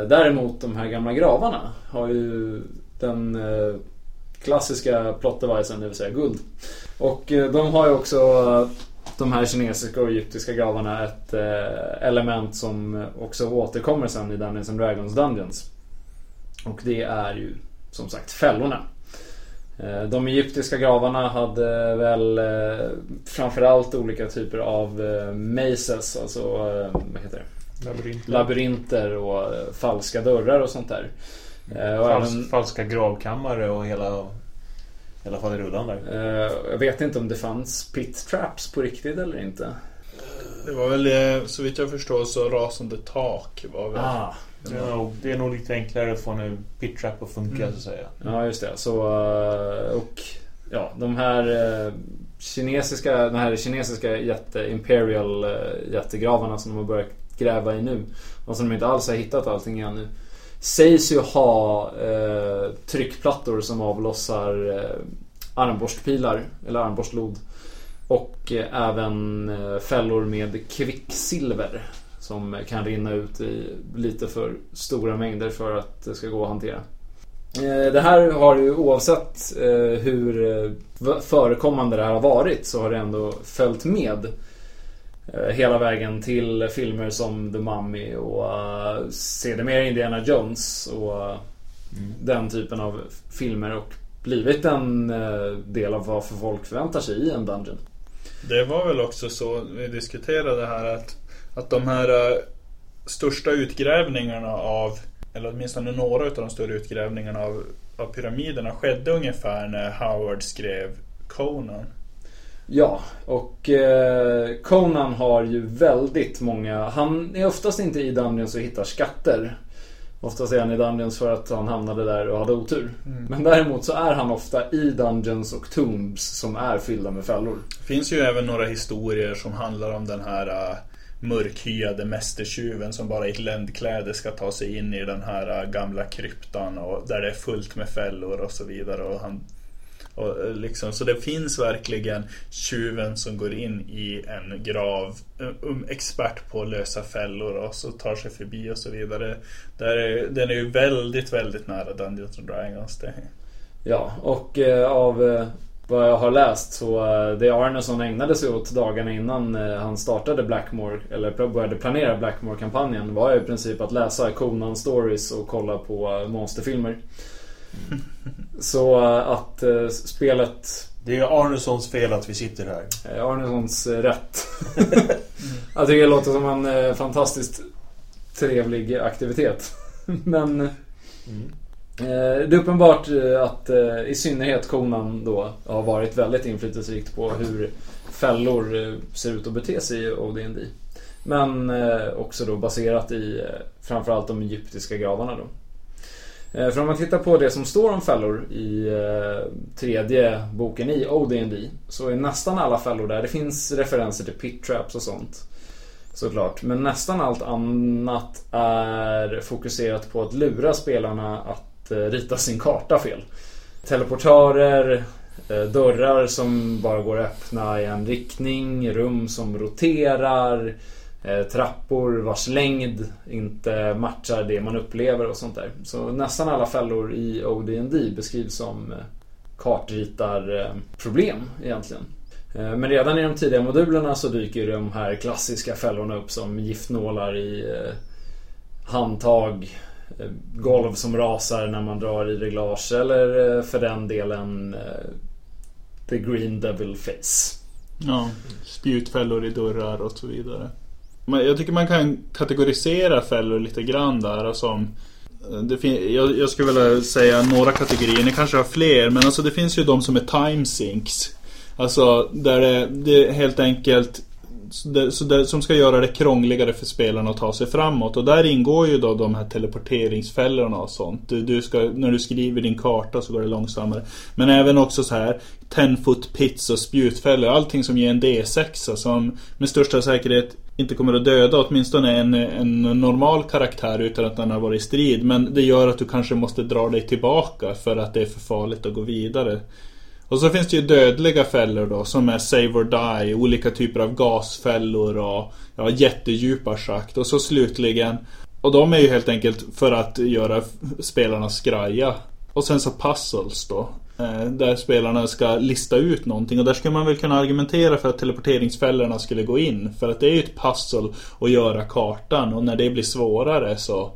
Däremot de här gamla gravarna har ju den klassiska plot devicen, det vill säga guld. Och eh, de har ju också de här kinesiska och egyptiska gravarna ett eh, element som också återkommer sen i Dungeons and Dragons Dungeons. Och det är ju som sagt fällorna. Eh, de egyptiska gravarna hade väl framförallt olika typer av mazes, alltså vad heter det? Labyrinter. Labyrinter och falska dörrar och sånt där. Fals, även, falska gravkammare och hela i alla fall i rullan där. Uh, jag vet inte om det fanns pit traps på riktigt eller inte. Det var väl eh, så vitt jag förstår så rasande tak var väl... Ah. Ja, det är nog lite enklare att få en pit trap att funka mm. så att säga. Ja just det. Så, eh, och ja, de här eh, kinesiska, den här kinesiska jätte, Imperial eh, jättegravarna som de har börjat gräva i nu. Och som de inte alls har hittat allting ännu. Sägs ju ha eh, tryckplattor som avlossar eh, armborstpilar eller armborstlod. Och eh, även eh, fällor med kvicksilver. Som kan rinna ut i lite för stora mängder för att det ska gå att hantera. Eh, det här har ju oavsett eh, hur eh, förekommande det här har varit så har det ändå följt med hela vägen till filmer som The Mummy och uh, sedermera Indiana Jones och eh, den typen av filmer och blivit en eh, del av vad för folk förväntar sig i en dungeon. Det var väl också så vi diskuterade här att, att de här eh, största utgrävningarna av, eller åtminstone några av de större utgrävningarna av, av pyramiderna skedde ungefär när Howard skrev Conan. Ja, och eh, Conan har ju väldigt många... Han är oftast inte i Dungeons och hittar skatter. Oftast är han i Dungeons för att han hamnade där och hade otur. Men däremot så är han ofta i Dungeons och Tombs som är fyllda med fällor. Det finns ju även några historier som handlar om den här uh, mörkhyade mästertjuven som bara i ett ländkläde ska ta sig in i den här uh, gamla kryptan och där det är fullt med fällor och så vidare. Och han, och, eh, liksom, så det finns verkligen tjuven som går in i en grav, eh, um, expert på att lösa fällor och så tar sig förbi och så vidare. Där är, den är ju väldigt, väldigt nära Dungeons and Dragons. Det. Ja, och eh, av eh, vad jag har läst så eh, det Arneson ägnade sig åt dagarna innan eh, han startade Blackmore, eller började planera Blackmore-kampanjen var i princip att läsa Conan Stories och kolla på eh, monsterfilmer. Så eh, att eh, spelet Det är Arnesons fel att vi sitter här. Eh, Arnesons eh, rätt. Jag tycker det låter som en eh, fantastiskt trevlig aktivitet. Men eh, det är uppenbart eh, att eh, i synnerhet konan då har varit väldigt inflytelserikt på hur fällor eh, ser ut att bete sig i OD&D. Men eh, också då baserat i eh, framförallt de egyptiska gravarna då. Eh, för om man tittar på det som står om fällor i eh, tredje boken i OD&D så är nästan alla fällor där. Det finns referenser till pit traps och sånt. Såklart. Men nästan allt annat är fokuserat på att lura spelarna att eh, rita sin karta fel. Teleportörer, dörrar som bara går att öppna i en riktning, rum som roterar, Eh, trappor vars längd inte matchar det man upplever och sånt där. Så nästan alla fällor i OD&D beskrivs som eh, kartritarproblem egentligen. Eh, men redan i de tidiga modulerna så dyker de här klassiska fällorna upp som giftnålar i handtag, golv som rasar när man drar i reglage eller för den delen The Green Devil Face. Ja, spjutfällor i dörrar och så vidare. Jag tycker man kan kategorisera fällor lite grann där. Som, eh, det fin- jag, jag skulle vilja säga några kategorier, ni kanske har fler. Men alltså det finns ju de som är time sinks. Alltså där det, det helt enkelt som ska göra det krångligare för spelarna att ta sig framåt. Och där ingår ju då de här teleporteringsfällorna och sånt. Du, du ska, när du skriver din karta så går det långsammare. Men även också så här 10 foot pits och spjutfällor. Allting som ger en D6 som med största säkerhet inte kommer att döda åtminstone en, en normal karaktär utan att den har varit i strid. Men det gör att du kanske måste dra dig tillbaka för att det är för farligt att gå vidare. Och så finns det ju dödliga fällor då som är save or die, olika typer av gasfällor och ja, jättedjupa schakt. Och så slutligen, och de är ju helt enkelt för att göra spelarna skraja. Och sen så puzzles då. eh, Där spelarna ska lista ut någonting och där skulle man väl kunna argumentera för att teleporteringsfällorna skulle gå in. För att det är ju ett puzzle att göra kartan och när det blir svårare så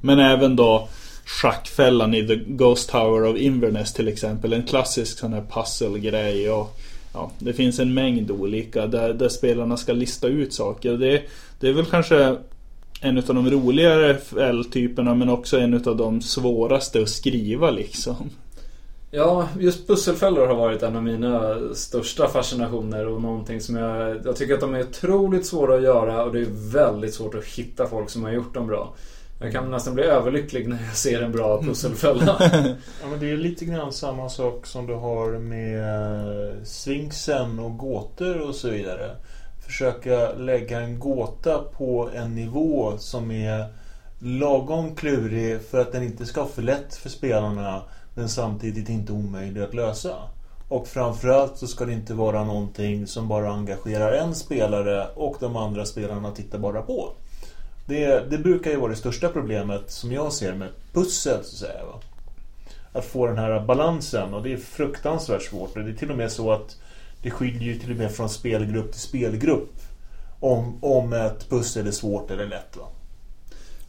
Men även då Schackfällan i The Ghost Tower of Inverness till exempel. En klassisk sån här pusselgrej Och, ja, det finns en mängd olika där, där spelarna ska lista ut saker. Det, det är väl kanske en av de roligare fälltyperna men också en av de svåraste att skriva liksom. Ja, just pusselfällor har varit en av mina största fascinationer och någonting som jag... Jag tycker att de är otroligt svåra att göra och det är väldigt svårt att hitta folk som har gjort dem bra. Jag kan nästan bli överlycklig när jag ser en bra pusselfälla. Ja, men det är lite grann samma sak som du har med Sfinxen och gåtor och så vidare. Försöka lägga en gåta på en nivå som är lagom klurig för att den inte ska vara för lätt för spelarna men samtidigt inte omöjlig att lösa. Och framförallt så ska det inte vara någonting som bara engagerar en spelare och de andra spelarna tittar bara på. Det, det brukar ju vara det största problemet som jag ser med pussel så att säga. Va? Att få den här balansen och det är fruktansvärt svårt. Det är till och med så att det skiljer ju till och med från spelgrupp till spelgrupp om, om ett pussel är svårt eller lätt. Va?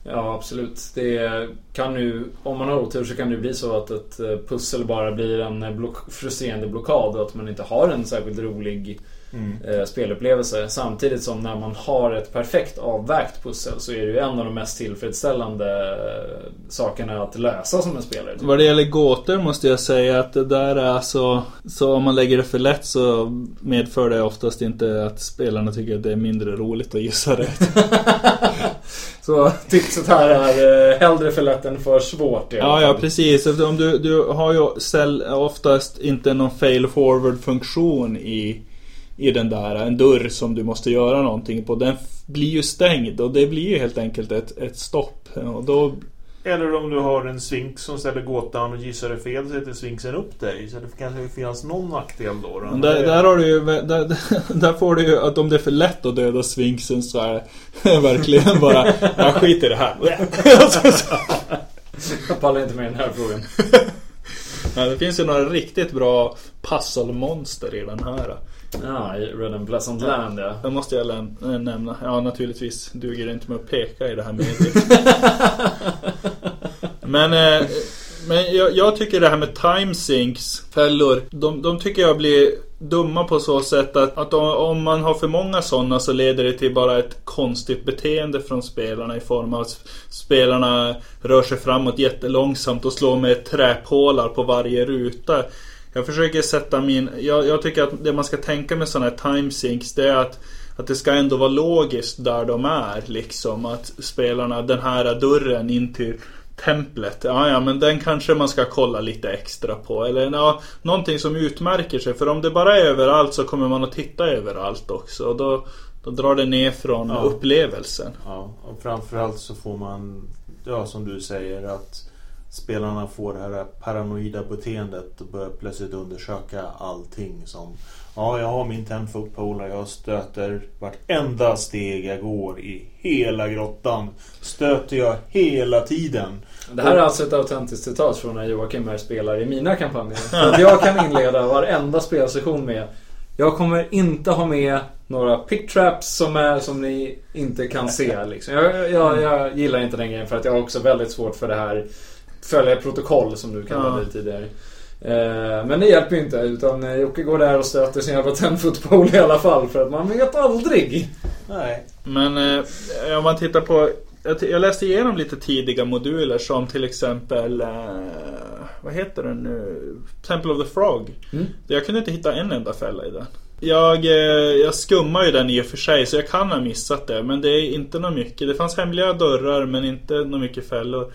Ja, absolut. Det kan ju, om man har otur så kan det bli så att ett pussel bara blir en block, frustrerande blockad och att man inte har en särskilt rolig mm. eh, spelupplevelse. Samtidigt som när man har ett perfekt avvägt pussel så är det ju en av de mest tillfredsställande eh, sakerna att lösa som en spelare. Vad det gäller gåtor måste jag säga att det där är alltså... Så om man lägger det för lätt så medför det oftast inte att spelarna tycker att det är mindre roligt att gissa rätt. Så tipset här är eh, hellre för lätt än för svårt. Ja, ja precis. Om du, du har ju oftast inte någon fail forward funktion i i den där, en dörr som du måste göra någonting på. Den blir ju stängd och det blir ju helt enkelt ett, ett stopp. Och då... Eller om du har en svinx som ställer gåtan och gissar det fel så sätter svinxen upp dig. Så det kanske finnas någon nackdel då. då. Där, där, har du ju, där, där får du ju att om det är för lätt att döda svinxen så är det verkligen bara, jag skiter i det här. jag pallar inte med den här frågan. Ja, det finns ju några riktigt bra puzzle-monster i den här. Ja, i Red and Pleasant Land ja. Det måste jag äh, nämna. Ja, naturligtvis duger det inte med att peka i det här mediet. men eh, men jag, jag, tycker det här med timesinks, fällor, de, de tycker jag blir dumma på så sätt att, att om man har för många sådana så leder det till bara ett konstigt beteende från spelarna i form av att spelarna rör sig framåt jättelångsamt och slår med träpålar på varje ruta. Jag försöker sätta min... Jag, jag tycker att det man ska tänka med sådana här timesinks det är att att det ska ändå vara logiskt där de är liksom. Att spelarna, den här dörren in till templet. Ja, ja, men den kanske man ska kolla lite extra på. Eller ja, någonting som utmärker sig. För om det bara är överallt så kommer man att titta överallt också. Och då, då drar det ner från ja. upplevelsen. Ja, och framförallt så får man, ja som du säger, att spelarna får det här paranoida beteendet och börjar plötsligt undersöka allting som Ja, jag har min 10 foot pole jag stöter vartenda steg jag går i hela grottan. Stöter jag hela tiden. Det här är alltså ett autentiskt citat från när Joakim här spelar i mina kampanjer. Att jag kan inleda varenda spelsession med Jag kommer inte ha med några picktraps som är som ni inte kan se. Liksom. Jag, jag, jag gillar inte den grejen för att jag har också väldigt svårt för det här följa protokoll som du kallade det tidigare. Eh, men det hjälper ju inte utan eh, Jocke går där och stöter sin jävla tenfotboll i alla fall för att man vet aldrig. Nej. Men eh, om man tittar på jag läste igenom lite tidiga moduler som till exempel Vad heter den nu? Temple of the Frog. Mm. Jag kunde inte hitta en enda fälla i den. Jag, jag skummar ju den i och för sig så jag kan ha missat det men det är inte något mycket. Det fanns hemliga dörrar men inte något mycket fällor.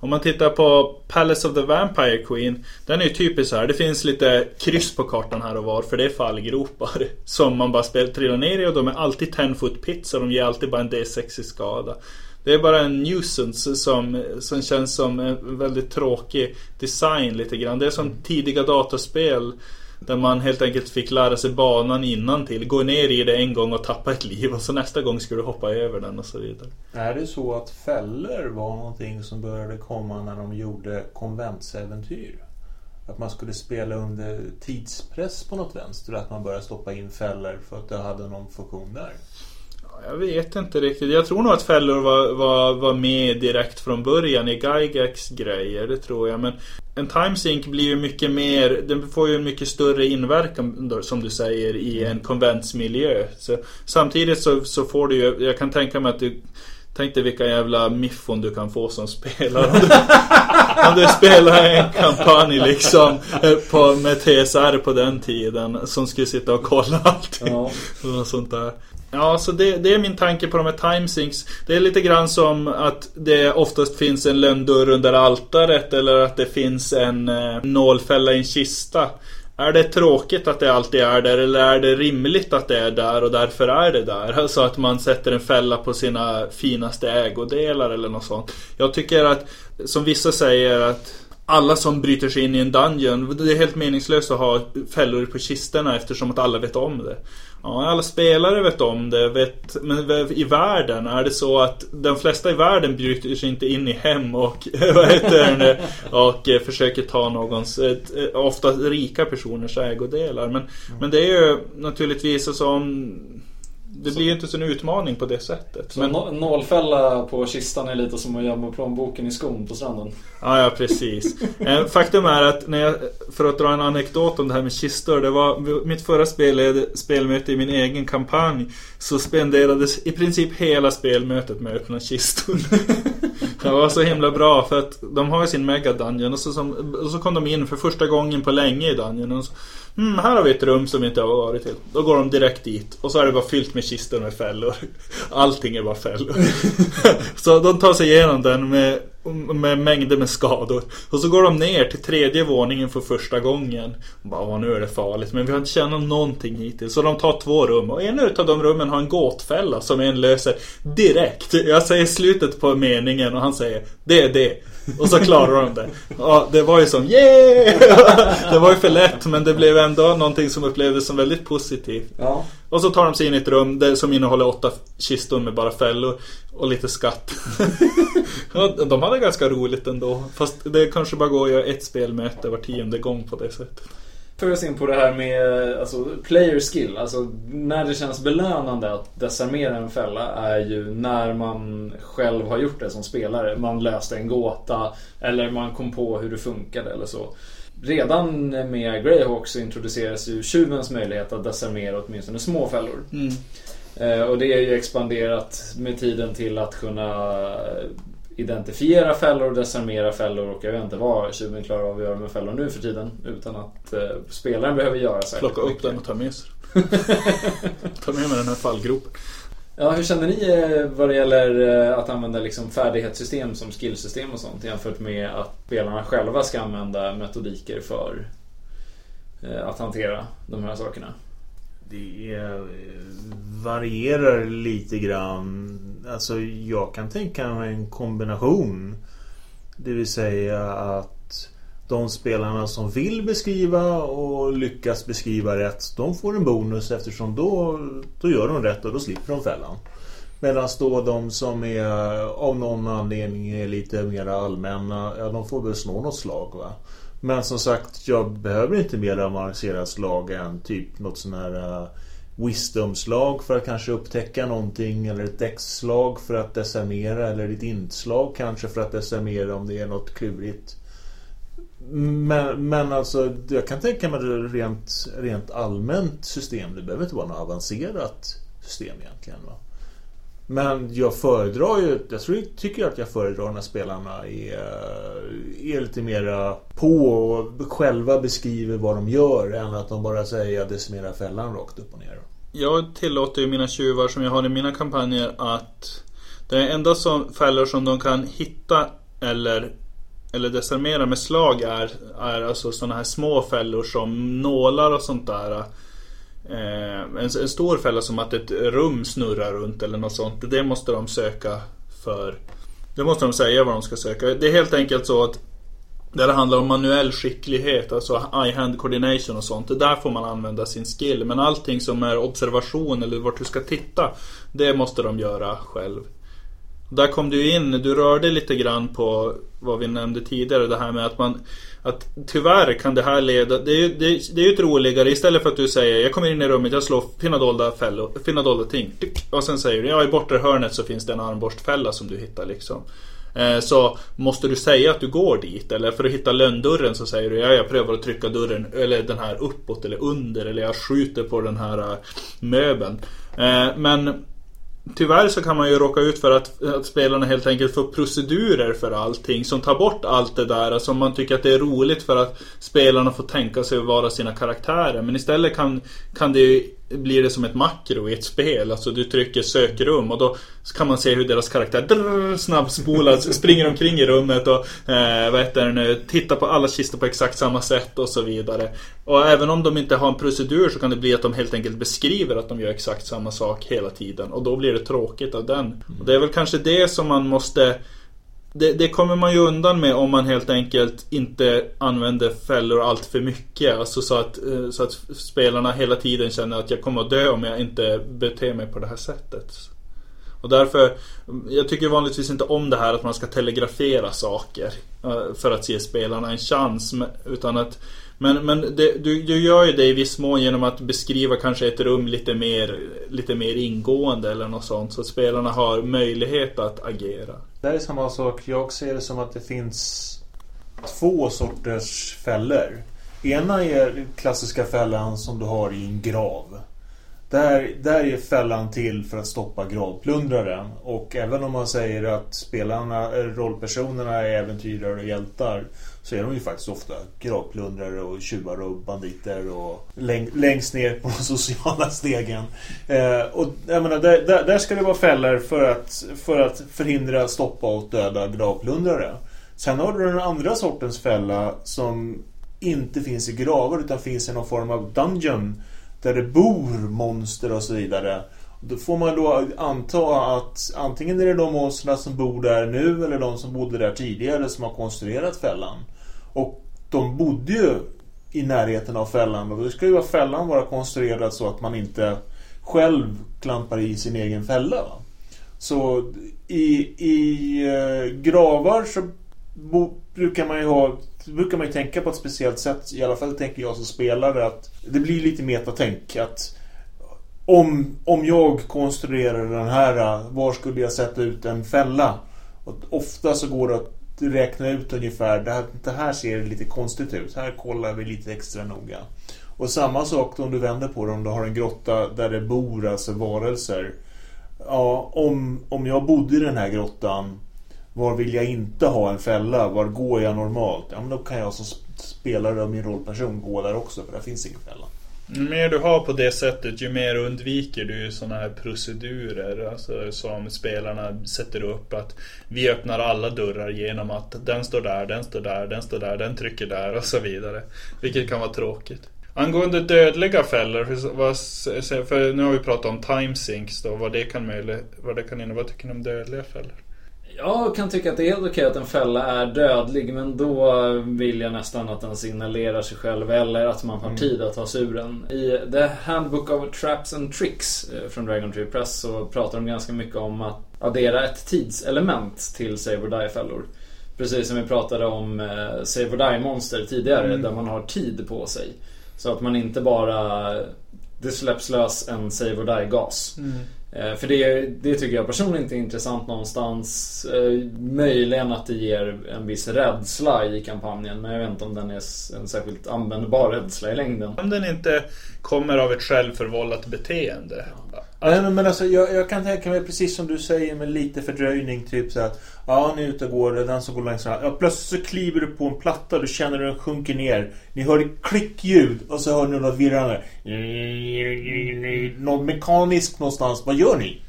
Om man tittar på Palace of the Vampire Queen Den är ju typisk så här. Det finns lite kryss på kartan här och var för det är fallgropar Som man bara spelar, trillar ner i och de är alltid 10 foot pits och de ger alltid bara en D6 i skada. Det är bara en nuisance som, som känns som en väldigt tråkig design lite grann. Det är som tidiga dataspel där man helt enkelt fick lära sig banan innan till. Gå ner i det en gång och tappa ett liv och så nästa gång ska du hoppa över den och så vidare. Är det så att fällor var någonting som började komma när de gjorde konventsäventyr? Att man skulle spela under tidspress på något vänster? Att man började stoppa in fällor för att det hade någon funktion där? Jag vet inte riktigt. Jag tror nog att fällor var, var, var med direkt från början i Gygax grejer. Det tror jag. Men en timesync blir ju mycket mer, den får ju en mycket större inverkan som du säger i en konventsmiljö. Så, samtidigt så, så får du ju, jag kan tänka mig att du Tänk dig vilka jävla miffon du kan få som spelare. Om du, om du spelar en kampanj liksom eh, på, med TSR på den tiden. Som skulle sitta och kolla allting. Ja. Och sånt där. Ja, så det, det, är min tanke på de här timesinks. Det är lite grann som att det oftast finns en lönndörr under altaret eller att det finns en eh, nålfälla i en kista. Är det tråkigt att det alltid är där eller är det rimligt att det är där och därför är det där? Alltså att man sätter en fälla på sina finaste ägodelar eller något sånt. Jag tycker att, som vissa säger att alla som bryter sig in i en dungeon, det är helt meningslöst att ha fällor på kisterna eftersom att alla vet om det. Ja, alla spelare vet om det, vet, men i världen är det så att de flesta i världen bryter sig inte in i hem och, vad heter det, och eh, försöker ta någons, eh, ofta rika personers ägodelar. Men, mm. men det är ju naturligtvis så om det blir ju inte så en utmaning på det sättet. Så men... nålfälla på kistan är lite som att gömma plånboken i skon på stranden? Ja, ja precis. Eh, faktum är att när jag, för att dra en anekdot om det här med kistor. Det var mitt förra spel, spelmöte i min egen kampanj. Så spenderades i princip hela spelmötet med öppna kistor. det var så himla bra för att de har ju sin mega dungeon och så, som, och så kom de in för första gången på länge i dungeon. Och så, Mm, här har vi ett rum som vi inte har varit till. Då går de direkt dit och så är det bara fyllt med kistor med fällor. Allting är bara fällor. så de tar sig igenom den med, med mängder med skador. Och så går de ner till tredje våningen för första gången. Och bara, nu är det farligt. Men vi har inte tjänat någonting hittills. Så de tar två rum. Och en av de rummen har en gåtfälla som en löser direkt. Jag säger slutet på meningen och han säger det är det. Och så klarar de det. Ja, det var ju som yeah! Det var ju för lätt men det blev ändå någonting som upplevdes som väldigt positivt. Ja. Och så tar de sig in i ett rum som innehåller åtta kistor med bara fällor och lite skatt. de hade ganska roligt ändå. Fast det kanske bara går att göra ett spelmöte var tionde gång på det sättet för oss in på det här med alltså, player skill. Alltså när det känns belönande att desarmera en fälla är ju när man själv har gjort det som spelare. Man löste en gåta eller man kom på hur det funkade eller så. Redan med Greyhawk så introduceras ju tjuvens möjlighet att desarmera åtminstone små fällor. Mm. Eh, och det är ju expanderat med tiden till att kunna identifiera fällor, desarmera fällor och jag vet inte vad tjuven klarar av att göra med fällor nu för tiden. Utan att eh, spelaren behöver göra särskilt Plocka upp mycket. den och ta med sig Ta med mig den här fallgropen. Ja, hur känner ni eh, vad det gäller eh, att använda liksom färdighetssystem som skillsystem och sånt jämfört med att spelarna själva ska använda metodiker för eh, att hantera de här sakerna? Det varierar lite grann Alltså jag kan tänka mig en kombination. Det vill säga att de spelarna som vill beskriva och lyckas beskriva rätt, de får en bonus eftersom då, då gör de rätt och då slipper de fällan. Medan då de som är av någon anledning är lite mer allmänna, ja de får väl snå något slag va. Men som sagt, jag behöver inte mer avancerat slag än typ något sån här eh, wisdomslag för att kanske upptäcka någonting eller ett däckslag för att desarmera eller ett inslag kanske för att desarmera om det är något klurigt. Men, men alltså jag kan tänka mig det rent, rent allmänt system. Det behöver inte vara något avancerat system egentligen. Va? Men jag föredrar ju, jag tror, tycker att jag föredrar när spelarna är, är lite mera på och själva beskriver vad de gör än att de bara säger att decimerar fällan rakt upp och ner. Jag tillåter ju mina tjuvar som jag har i mina kampanjer att det enda som fällor som de kan hitta eller, eller desarmera med slag är, är alltså sådana här små fällor som nålar och sånt där. Eh, en, en, stor fälla som att ett rum snurrar runt eller något sånt. Det måste de söka för. Det måste de säga vad de ska söka. Det är helt enkelt så att där det handlar om manuell skicklighet, alltså eye-hand coordination och sånt. Där får man använda sin skill. Men allting som är observation eller vart du ska titta, det måste de göra själv. Där kom du in, du rörde lite grann på vad vi nämnde tidigare, det här med att man att tyvärr kan det här leda, det är ju det, det är ett roligare istället för att du säger jag kommer in i rummet, jag slår finna dolda, fällor, finna dolda ting. Och sen säger du ja i bortre hörnet så finns det en armborstfälla som du hittar liksom. Eh, så måste du säga att du går dit eller för att hitta lönndörren så säger du ja, jag prövar att trycka dörren eller den här uppåt eller under eller jag skjuter på den här eh, möbeln. Eh, men Tyvärr så kan man ju råka ut för att, att spelarna helt enkelt får procedurer för allting som tar bort allt det där. Alltså man tycker att det är roligt för att spelarna får tänka sig att vara sina karaktärer. Men istället kan, kan det ju blir det som ett makro i ett spel. Alltså du trycker sökrum och då kan man se hur deras karaktär snabbspolas, springer omkring i rummet och eh, vad heter det nu, tittar på alla kistor på exakt samma sätt och så vidare. Och även om de inte har en procedur så kan det bli att de helt enkelt beskriver att de gör exakt samma sak hela tiden. Och då blir det tråkigt av den. Och det är väl kanske det som man måste det, det, kommer man ju undan med om man helt enkelt inte använder fällor allt för mycket. Alltså så att, eh, så att spelarna hela tiden känner att jag kommer att dö om jag inte beter mig på det här sättet. Och därför, jag tycker vanligtvis inte om det här att man ska telegrafera saker eh, för att ge spelarna en chans. Utan att, men men det, du, du gör ju det i viss mån genom att beskriva kanske ett rum lite mer, lite mer ingående eller något sånt. Så att spelarna har möjlighet att agera. Det är samma sak. Jag ser det som att det finns två sorters fällor. Ena är klassiska fällan som du har i en grav. Där, där är fällan till för att stoppa gravplundraren. Och även om man säger att spelarna, eh, rollpersonerna är äventyrare och hjältar så är de ju faktiskt ofta gravplundrare och tjuvar och banditer och läng, längst ner på de sociala stegen. Eh, och jag menar, där, där, där, ska det vara fällor för att, för att förhindra, stoppa och döda gravplundrare. Sen har du den andra sortens fälla som inte finns i gravar utan finns i någon form av dungeon där det bor monster och så vidare. Då får man då anta att antingen är det de monstren som bor där nu eller de som bodde där tidigare som har konstruerat fällan. Och de bodde ju i närheten av fällan och då ska ju fällan vara konstruerad så att man inte själv klampar i sin egen fälla. Va? Så i, i eh, gravar så bo, brukar man ju ha brukar man ju tänka på ett speciellt sätt. I alla fall tänker jag som spelare att det blir lite metatänk. Att om, om jag konstruerar den här, var skulle jag sätta ut en fälla? Och ofta så går det att räkna ut ungefär, det här, det här ser lite konstigt ut. Här kollar vi lite extra noga. Och samma sak om du vänder på det, om du har en grotta där det bor alltså varelser. Ja, om, om jag bodde i den här grottan, var vill jag inte ha en fälla? Var går jag normalt? Ja, men då kan jag som spelare och min rollperson gå där också, för där finns ingen fälla. Ju mer du har på det sättet ju mer undviker du sådana här procedurer alltså, som spelarna sätter upp att vi öppnar alla dörrar genom att den står där, den står där, den står där, den trycker där och så vidare. Vilket kan vara tråkigt. Angående dödliga fällor, för, nu har vi pratat om timesinks då, vad det kan, möjligt, vad det kan innebära. Vad tycker ni om dödliga fällor? Jag kan tycka att det är helt okej att en fälla är dödlig men då vill jag nästan att den signalerar sig själv eller att man har mm. tid att ta sig ur den. I The Handbook of Traps and Tricks eh, från Dragon Tree Press så pratar de ganska mycket om att addera ett tidselement till Save or Die-fällor. Precis som vi pratade om eh, Save or Die-monster tidigare mm. där man har tid på sig. Så att man inte bara det släpps lös en Save or Die-gas. Mm. Eh, för det, det tycker jag personligen inte är intressant någonstans. Eh, möjligen att det ger en viss rädsla i kampanjen men jag vet inte om den är en särskilt användbar rädsla i längden. Om den inte kommer av ett självförvållat beteende. Ja. Nej, men alltså, jag, jag, kan tänka mig precis som du säger med lite fördröjning. Typ så att ja, ni är ute och går, den som går längst ja, Plötsligt så kliver du på en platta, du känner hur den sjunker ner. Ni hör ett klickljud och så hör ni något virrande. Något mekaniskt någonstans. Vad gör ni?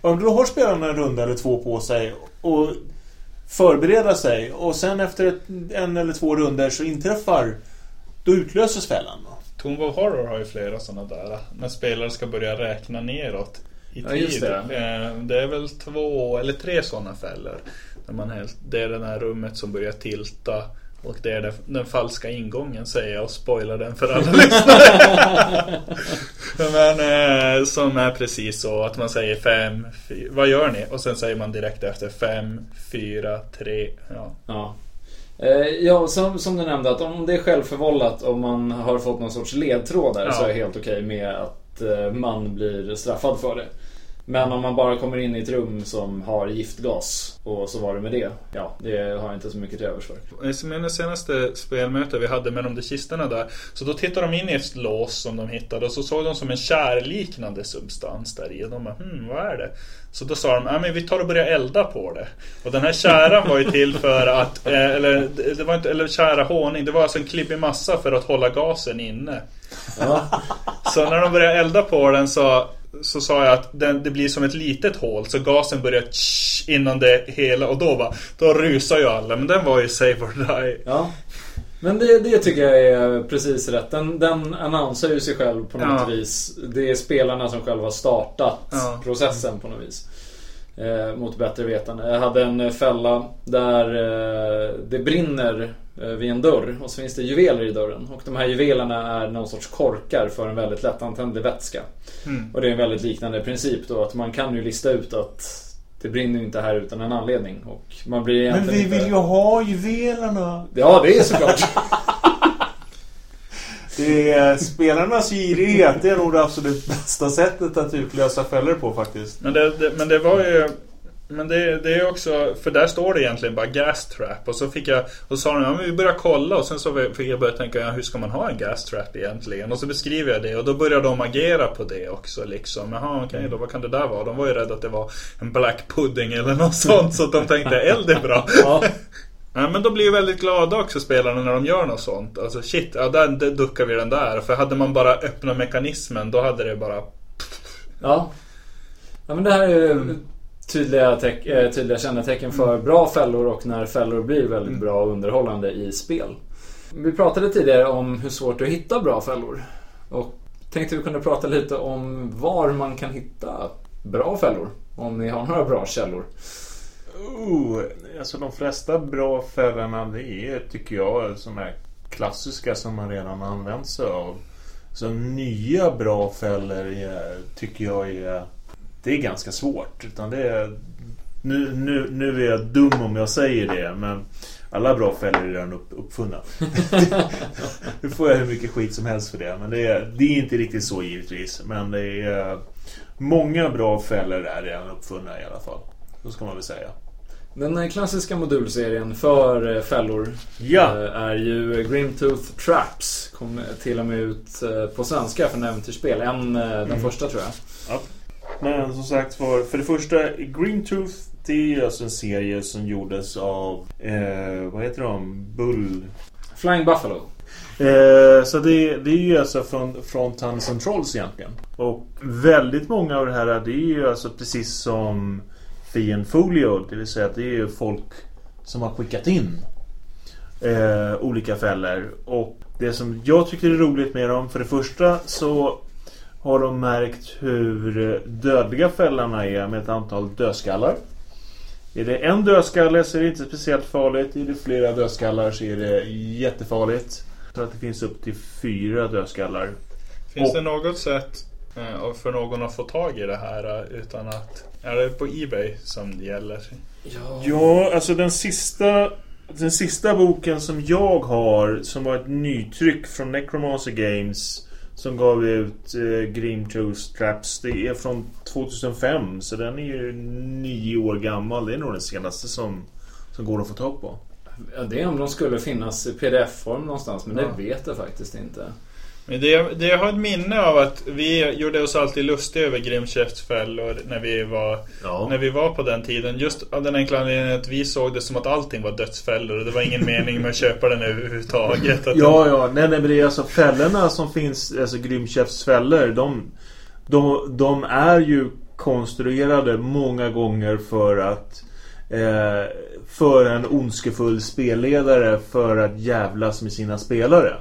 Om då har spelarna en runda eller två på sig och förbereda sig. Och sen efter ett, en eller två runder så inträffar då utlöses fällan. Tomb of Horror har ju flera sådana där. När spelare ska börja räkna neråt i tid. Ja, just det. Eh, det är väl två eller tre sådana fällor. Där man helt, det är det här rummet som börjar tilta. Och det är den, den falska ingången säger jag och spoilar den för alla lyssnare. Men eh, som är precis så att man säger fem, fyra, vad gör ni? Och sen säger man direkt efter fem, fyra, tre, ja. ja. Eh, ja, som, som du nämnde, att om det är självförvållat och man har fått någon sorts ledtrådar ja. så är jag helt okej med att eh, man blir straffad för det. Men om man bara kommer in i ett rum som har giftgas och så var det med det. Ja, det har jag inte så mycket till övers för. Som det senaste spelmötet vi hade med de där kistorna där. Så då tittade de in i ett lås som de hittade och så såg de som en kärliknande substans där i. Och de bara, hmm, vad är det? Så då sa de, ja men vi tar och börjar elda på det. Och den här käran var ju till för att, eh, eller det var inte, eller kära honung, det var alltså en klibbig massa för att hålla gasen inne. Ja. Så när de började elda på den så, så sa jag att den, det blir som ett litet hål så gasen börjar tsch, innan det hela och då bara, då rusar ju alla. Men den var ju save or die. Ja. Men det, det tycker jag är precis rätt. Den, den annonserar ju sig själv på något Ja. vis. Det är spelarna som själva har startat Ja. processen på något vis. Eh, mot bättre vetande. Jag hade en fälla där eh, det brinner vid en dörr och så finns det juveler i dörren. Och de här juvelerna är någon sorts korkar för en väldigt lättantändlig vätska. Mm. Och det är en väldigt liknande princip då att man kan ju lista ut att det brinner ju inte här utan en anledning. Och man blir Men vi inte... vill ju ha juvelerna. Ja, det är såklart. Det är spelarnas girighet. Det är nog det absolut bästa sättet att utlösa fällor på faktiskt. Men det, det, men det var ju... Men det, det är också, för där står det egentligen bara gas trap och så fick jag, och så sa de ja, men vi börjar kolla och sen så fick jag börja tänka, ja, hur ska man ha en gas trap egentligen? Och så beskriver jag det och då började de agera på det också liksom. Jaha okej, då vad kan det där vara? De var ju rädda att det var en black pudding eller något sånt så de tänkte eld är bra. Ja. Ja, men de blir ju väldigt glada också spelarna när de gör något sånt. Alltså shit, ja där, duckar vi den där. För hade man bara öppnat mekanismen då hade det bara... Ja. ja men det här är ju tydliga, teck, eh, tydliga kännetecken för bra fällor och när fällor blir väldigt bra och underhållande i spel. Vi pratade tidigare om hur svårt det är att hitta bra fällor. Och tänkte vi kunde prata lite om var man kan hitta bra fällor. Om ni har några bra källor. Oh, alltså de flesta bra fällorna det är, tycker jag, som är klassiska som man redan har använt sig av. Så nya bra fällor är, tycker jag är... Det är ganska svårt. Utan det är, nu, nu, nu är jag dum om jag säger det, men alla bra fällor är redan upp, uppfunna. nu får jag hur mycket skit som helst för det. Men det är, det är inte riktigt så givetvis. Men det är... Många bra fällor är redan uppfunna i alla fall. Så ska man väl säga. Den eh, klassiska modulserien för eh, fällor Ja. eh, är ju Grimtooth Traps. Kom till och med ut på svenska för en äventyrsspel. En, den första tror jag. Ja. Men som sagt för, för det första, Green Tooth det är alltså en serie som gjordes av, eh, vad heter de? Bull... Flying Buffalo. Eh, så det, det är ju alltså från, från Tunnels and Trolls egentligen. Och väldigt många av det här det är ju alltså precis som Fiend Folio. Det vill säga att det är ju folk som har skickat in eh, olika fällor. Och det som jag tycker är roligt med dem, för det första så har de märkt hur dödliga fällorna är med ett antal dödskallar. Är det en dödskalle så är det inte speciellt farligt. Är det flera dödskallar så är det jättefarligt. Tror att det finns upp till fyra dödskallar. Finns Och- det något sätt eh, för någon att få tag i det här eh, utan att... Är det på Ebay som det gäller? Ja, alltså den sista Den sista boken som jag har Som var ett nytryck från Necromancer Games Som gav ut eh, Grim Tooth Traps Det är från 2005 Så den är ju nio år gammal Det är nog den senaste som Som går att få tag på Ja, det är om de skulle finnas i pdf-form någonstans, men Ja. det vet jag faktiskt inte. Men det, det jag har ett minne av att vi gjorde oss alltid lustiga över Grimkäftsfällor när vi var Ja När vi var på den tiden, just av den enkla anledningen att vi såg det som att allting var dödsfällor och det var ingen mening med att köpa den överhuvudtaget. Att Ja, ja, nej, nej men det är alltså fällorna som finns, alltså Grimkäftsfällor, de, de, de är ju konstruerade många gånger för att eh, för en ondskefull spelledare för att jävlas med sina spelare.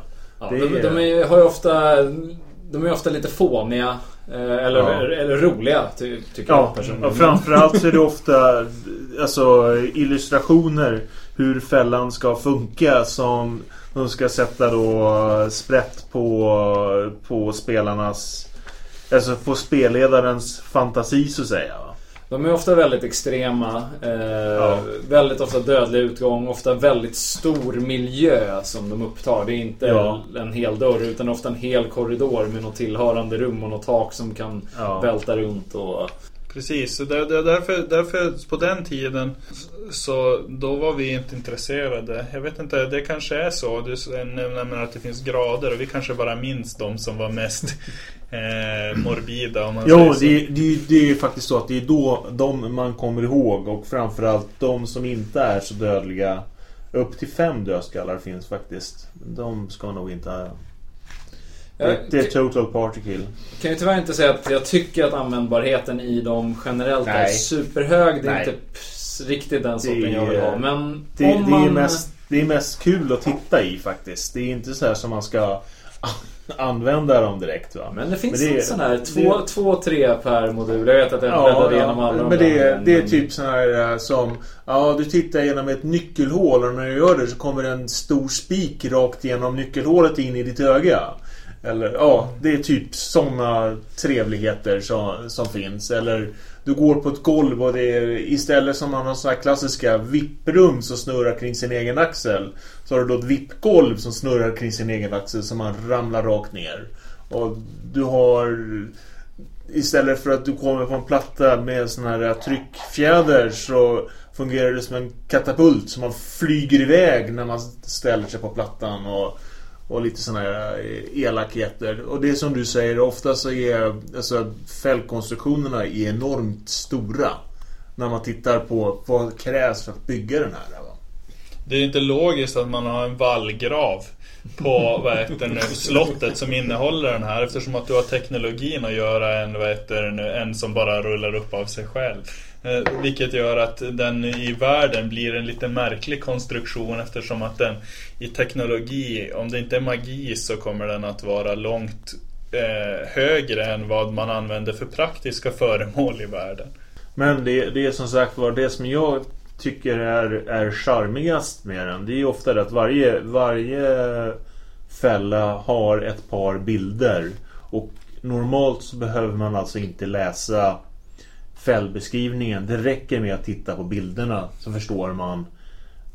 Ja, Det de, är- de är, har ju ofta, de är ofta lite fåniga. eh, Eller, Ja. eller roliga, ty, tycker Ja, jag personligen. och framförallt så är det ofta alltså, illustrationer hur fällan ska funka som de ska sätta då sprätt på, på spelarnas Alltså på spelledarens fantasi så att säga. De är ofta väldigt extrema. Eh, Väldigt ofta dödlig utgång. Ofta väldigt stor miljö som de upptar. Det är inte Ja. en hel dörr utan ofta en hel korridor med något tillhörande rum och något tak som kan Ja. välta runt. Och, Precis, där, där, därför, därför på den tiden så då var vi inte intresserade. Jag vet inte, det kanske är så. Du nämner att det finns grader och vi kanske bara minns de som var mest eh, morbida om man Jo, säger det, det, det är ju faktiskt så att det är då de man kommer ihåg och framförallt de som inte är så dödliga. Upp till fem dödskallar finns faktiskt. De ska nog inte... Det, det är total party kill. Kan ju tyvärr inte säga att jag tycker att användbarheten i dem generellt är Nej. superhög. Det är Nej. inte riktigt den sorten är- jag vill ha. Men Det, om det, man... är mest, det är mest kul att titta i faktiskt. Det är inte så här som man ska använda dem direkt va. Men det finns Men det är- en sån här två, två, tre per modul. Jag vet att jag Ja, bläddrade ja, igenom alla men det, är- det är typ sån här eh, som Ja, du tittar genom ett nyckelhål och när du gör det så kommer en stor spik rakt genom nyckelhålet in i ditt öga. Eller ja, det är typ sådana trevligheter som, som finns. Eller du går på ett golv och det är istället som man har sådana här klassiska vipprum som snurrar kring sin egen axel. Så har du då ett vippgolv som snurrar kring sin egen axel som man ramlar rakt ner. Och du har Istället för att du kommer på en platta med sådana här tryckfjäder så fungerar det som en katapult som man flyger iväg när man ställer sig på plattan och, och lite sådana här eh, elakheter. Och det är som du säger, ofta så är alltså, fällkonstruktionerna är enormt stora. När man tittar på vad krävs för att bygga den här. Va? Det är inte logiskt att man har en vallgrav på vad heter nu, slottet som innehåller den här eftersom att du har teknologin att göra en, vad heter nu, en som bara rullar upp av sig själv. Eh, vilket gör att den i världen blir en lite märklig konstruktion eftersom att den i teknologi, om det inte är magi så kommer den att vara långt eh, högre än vad man använder för praktiska föremål i världen. Men det, det är som sagt var det som jag tycker är, är charmigast med den. Det är ju ofta det att varje, varje fälla har ett par bilder. Och normalt så behöver man alltså inte läsa fällbeskrivningen. Det räcker med att titta på bilderna så förstår man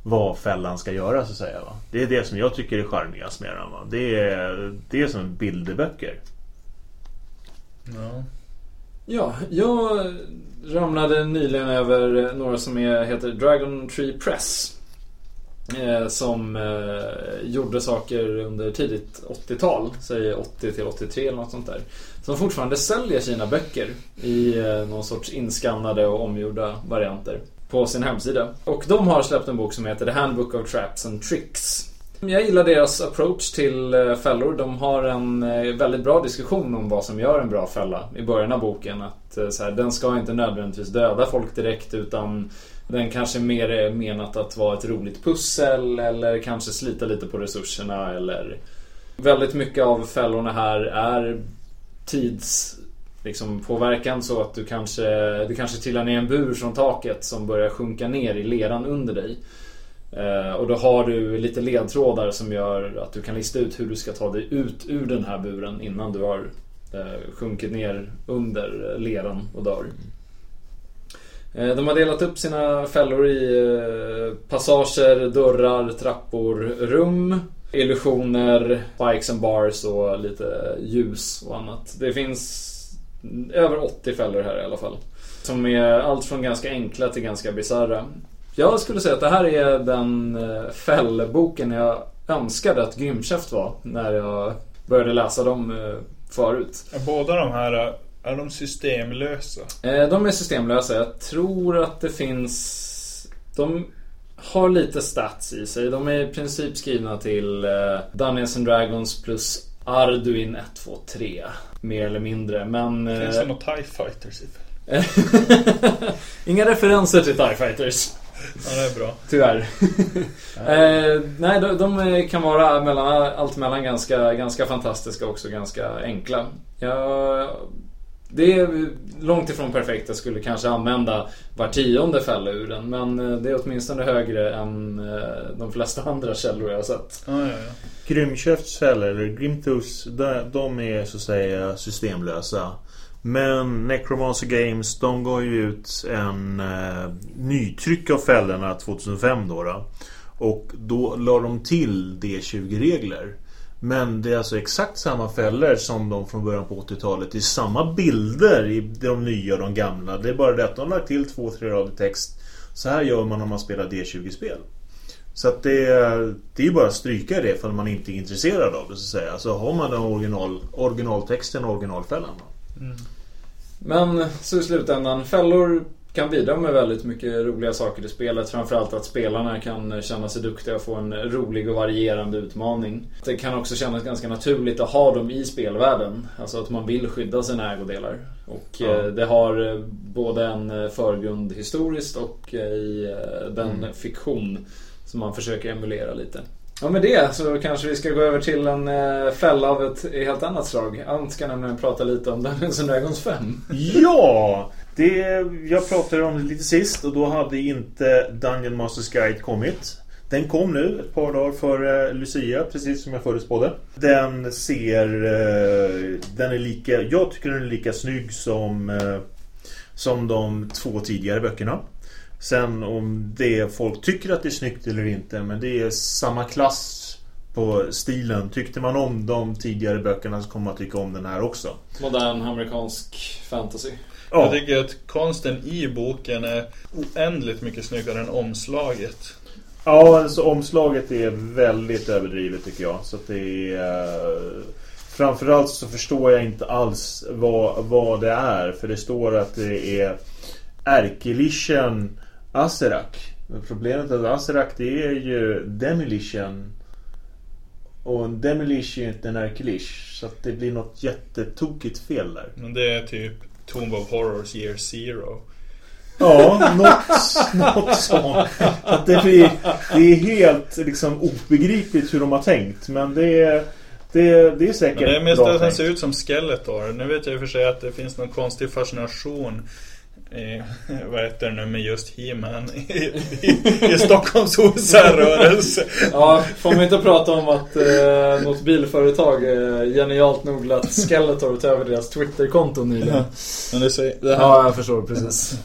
vad fällan ska göra så att säga. Va? Det är det som jag tycker är charmigast med den. Va? Det, är, det är som bilderböcker. Ja. Ja, jag ramlade nyligen över några som är, heter Dragon Tree Press. Eh, som eh, gjorde saker under tidigt 80-tal, säg 80 till 83 eller något sånt där. Som fortfarande säljer sina böcker i eh, någon sorts inskannade och omgjorda varianter på sin hemsida. Och de har släppt en bok som heter The Handbook of Traps and Tricks. Jag gillar deras approach till eh, fällor. De har en eh, väldigt bra diskussion om vad som gör en bra fälla i början av boken. Att så här, den ska inte nödvändigtvis döda folk direkt utan den kanske mer är menat att vara ett roligt pussel eller kanske slita lite på resurserna eller Väldigt mycket av fällorna här är tids liksom, påverkan så att du kanske, du kanske trillar ner en bur från taket som börjar sjunka ner i leran under dig. Eh, och då har du lite ledtrådar som gör att du kan lista ut hur du ska ta dig ut ur den här buren innan du har eh, sjunkit ner under leran och dör. Eh, De har delat upp sina fällor i eh, passager, dörrar, trappor, rum, illusioner, spikes and bars och lite ljus och annat. Det finns över 80 fällor här i alla fall. Som är allt från ganska enkla till ganska bisarra. Jag skulle säga att det här är den eh, fällboken jag önskade att Grimkäft var när jag började läsa dem eh, förut. Är båda de här, är de systemlösa? Eh, De är systemlösa. Jag tror att det finns... De har lite stats i sig. De är i princip skrivna till eh, Dungeons and Dragons plus Arduin 1, 2, 3. Mer eller mindre. Men... eh, Finns det några TIE Fighters i Inga referenser till TIE Fighters. Ja, det är bra. Tyvärr. eh, nej, de, de kan vara mellan, allt mellan ganska, ganska fantastiska och också ganska enkla. Jag, det är långt ifrån perfekt. Jag skulle kanske använda var tionde fälla ur den. Men eh, det är åtminstone högre än eh, de flesta andra källor jag har sett. Ja, ja, ja. Grimköfts fällor, eller Grimtus, de, de är så att säga systemlösa. Men Necromancer Games, de gav ju ut en eh, nytryck av fällorna 2005 då, då. Och då la de till D20-regler. Men det är alltså exakt samma fällor som de från början på 80-talet. Det är samma bilder i de nya och de gamla. Det är bara det att de har lagt till två, tre rader text. Så här gör man om man spelar D20-spel. Så att det, det är ju bara att stryka det för man inte är intresserad av det så att säga. Så har man den original, originaltexten och originalfällan. Mm. Men så i slutändan, fällor kan bidra med väldigt mycket roliga saker i spelet. Framförallt att spelarna kan känna sig duktiga och få en rolig och varierande utmaning. Det kan också kännas ganska naturligt att ha dem i spelvärlden. Alltså att man vill skydda sina ägodelar. Och ja. Eh, det har eh, både en eh, förgrund historiskt och i den mm. fiktion som man försöker emulera lite. Ja med det så kanske vi ska gå över till en fälla av ett helt annat slag. Ant ska nämligen prata lite om Dungeons Dragons 5. Ja! Det, jag pratade om det lite sist och då hade inte Dungeon Masters Guide kommit. Den kom nu ett par dagar före Lucia, precis som jag förutspådde. Den ser... Eh, den är lika... Jag tycker den är lika snygg som, eh, som de två tidigare böckerna. Sen om det folk tycker att det är snyggt eller inte, men det är samma klass på stilen. Tyckte man om de tidigare böckerna så kommer man tycka om den här också. Modern amerikansk fantasy. Ja. Jag tycker att konsten i boken är oändligt mycket snyggare än omslaget. Ja, alltså omslaget är väldigt överdrivet tycker jag. Så att det är... Uh, framförallt så förstår jag inte alls vad, vad det är. För det står att det är Ärkelischen Aserak. Men problemet är att Aserak det är ju Demolition. Och en Demolish är inte en Ärkelish. Så att det blir något jättetokigt fel där. Men det är typ Tomb of Horrors Year Zero. Ja, något, något sånt. Att det, blir, det är helt liksom obegripligt hur de har tänkt. Men det är, det, det är säkert men Det är mest att den ser ut som Skeletor. Nu vet jag i och för sig att det finns någon konstig fascination i, vad heter det nu med just He-Man i, i, i Stockholms OSR-rörelse. Ja, får man inte prata om att eh, något bilföretag eh, genialt nog lät Skeletor ta över deras Twitter-konto nyligen. Ja, men det, säger, det här... ja, jag förstår precis.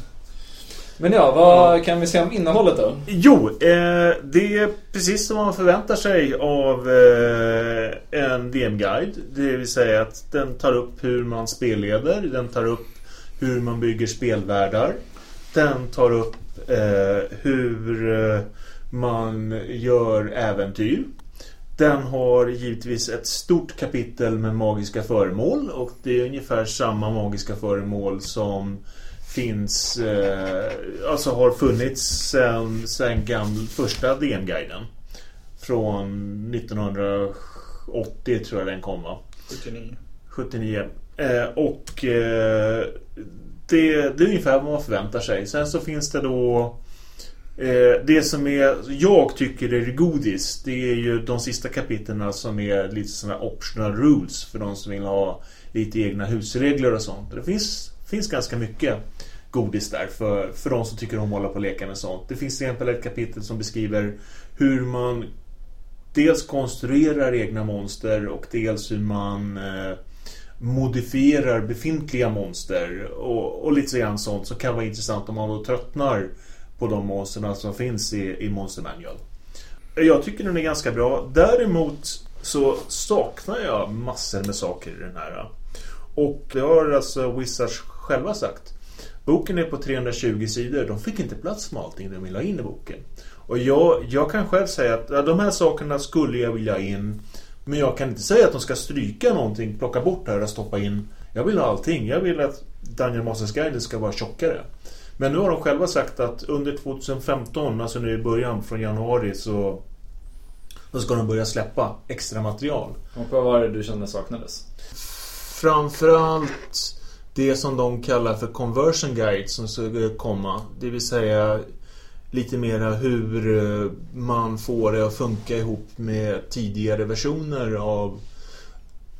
Men ja, vad kan vi säga om innehållet då? Jo, eh, det är precis som man förväntar sig av eh, en DM-guide. Det vill säga att den tar upp hur man spelleder, den tar upp hur man bygger spelvärldar. Den tar upp eh, hur eh, man gör äventyr. Den har givetvis ett stort kapitel med magiska föremål och det är ungefär samma magiska föremål som finns, eh, alltså har funnits sen, sen gamla första DM-guiden. Från 1980 tror jag den kom va? 79. 79. Eh, och eh, det, det är ungefär vad man förväntar sig. Sen så finns det då eh, det som är, jag tycker är godis Det är ju de sista kapitlen som är lite sådana optional rules För de som vill ha lite egna husregler och sånt Det finns, finns ganska mycket godis där för, för de som tycker om att hålla på och leka med sånt Det finns till exempel ett kapitel som beskriver hur man Dels konstruerar egna monster och dels hur man eh, modifierar befintliga monster och, och lite grann sånt som kan vara intressant om man då tröttnar på de monsterna som finns i, i Monster Manual. Jag tycker den är ganska bra. Däremot så saknar jag massor med saker i den här. Och det har alltså Wizards själva sagt. Boken är på 320 sidor. De fick inte plats med allting de ville ha in i boken. Och jag, jag kan själv säga att de här sakerna skulle jag vilja ha in. Men jag kan inte säga att de ska stryka någonting, plocka bort det här och stoppa in. Jag vill ha allting. Jag vill att Daniel Masters Guide ska vara tjockare. Men nu har de själva sagt att under 2015, alltså nu i början från januari så då ska de börja släppa extra material. Och vad var det du kände saknades? Framförallt det som de kallar för conversion guide som ska komma. Det vill säga lite mera hur eh, man får det att funka ihop med tidigare versioner av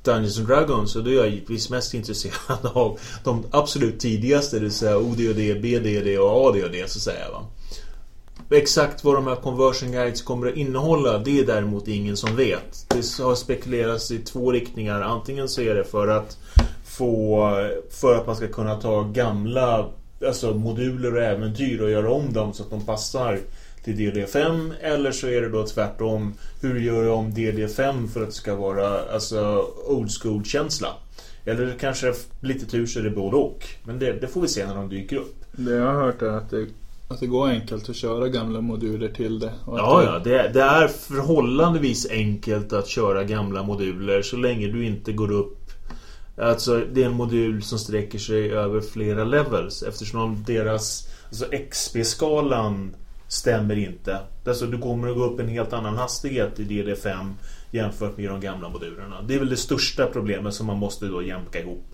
Dungeons and Dragons och då är jag givetvis mest intresserad av de absolut tidigaste, det vill säga ODD, BDD och ADD så att säga. Va? Exakt vad de här conversion guides kommer att innehålla, det är däremot ingen som vet. Det har spekulerats i två riktningar. Antingen så är det för att få, för att man ska kunna ta gamla alltså moduler och äventyr och göra om dem så att de passar till DD5 eller så är det då tvärtom. Hur gör jag om DD5 för att det ska vara alltså old school känsla eller kanske lite tur så är det både och men det, det, får vi se när de dyker upp. Det jag har hört är att det, att det går enkelt att köra gamla moduler till det. Ja, det... ja det, det är förhållandevis enkelt att köra gamla moduler så länge du inte går upp Alltså det är en modul som sträcker sig över flera levels eftersom deras alltså XP-skalan stämmer inte. Alltså du kommer att gå upp en helt annan hastighet i DD5 jämfört med de gamla modulerna. Det är väl det största problemet som man måste då jämka ihop.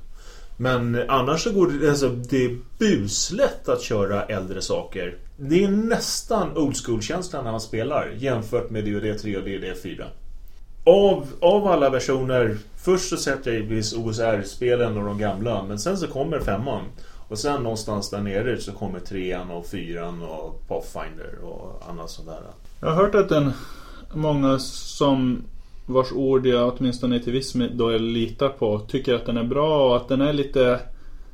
Men annars så går det, alltså, det är buslätt att köra äldre saker. Det är nästan old school-känslan när man spelar jämfört med DD3 och DD4. Av, av alla versioner, först så sätter jag givetvis OSR-spelen och de gamla, men sen så kommer femman. Och sen någonstans där nere så kommer trean och fyran och Pathfinder och annat sånt där. Jag har hört att den många som vars ord jag åtminstone till viss del litar på tycker att den är bra och att den är lite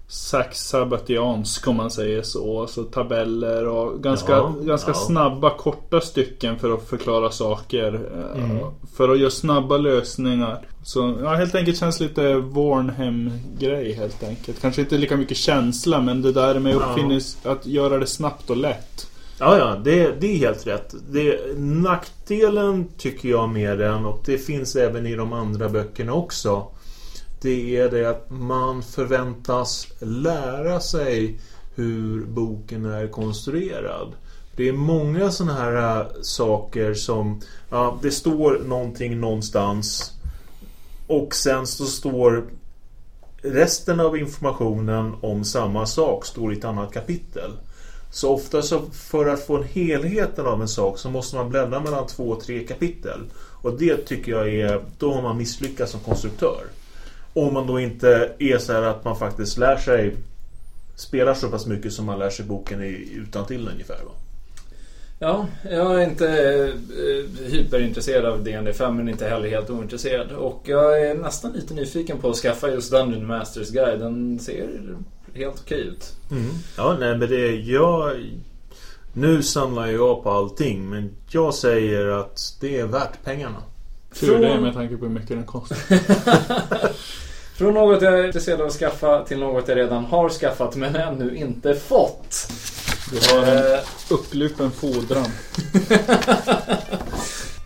Sax Sabbatiansk om man säger så. Alltså tabeller och ganska, ja, ganska ja. snabba korta stycken för att förklara saker. Eh, mm. För att göra snabba lösningar. Så ja, helt enkelt känns lite Warnhem-grej helt enkelt. Kanske inte lika mycket känsla men det där med uppfinnings... Att göra det snabbt och lätt. Ja, ja, det, det är helt rätt. Det, nackdelen tycker jag med den och det finns även i de andra böckerna också. Det är det att man förväntas lära sig hur boken är konstruerad. Det är många sådana här äh, saker som ja, det står någonting någonstans och sen så står resten av informationen om samma sak står i ett annat kapitel. Så ofta så för att få en helheten av en sak så måste man bläddra mellan två tre kapitel. Och det tycker jag är, då har man misslyckats som konstruktör. Om man då inte är så här att man faktiskt lär sig spelar så pass mycket som man lär sig boken utan till ungefär. Va? Ja, jag är inte eh, hyperintresserad av DND5 men inte heller helt ointresserad. Och jag är nästan lite nyfiken på att skaffa just Dungeon Masters Guide. Den ser helt okej ut. Mm. Ja, nej men det... Jag... Nu samlar jag på allting men jag säger att det är värt pengarna. Tur det med tanke på hur mycket den kostar. Från något jag är intresserad av att skaffa till något jag redan har skaffat men ännu inte fått. Du har en upplupen fordran.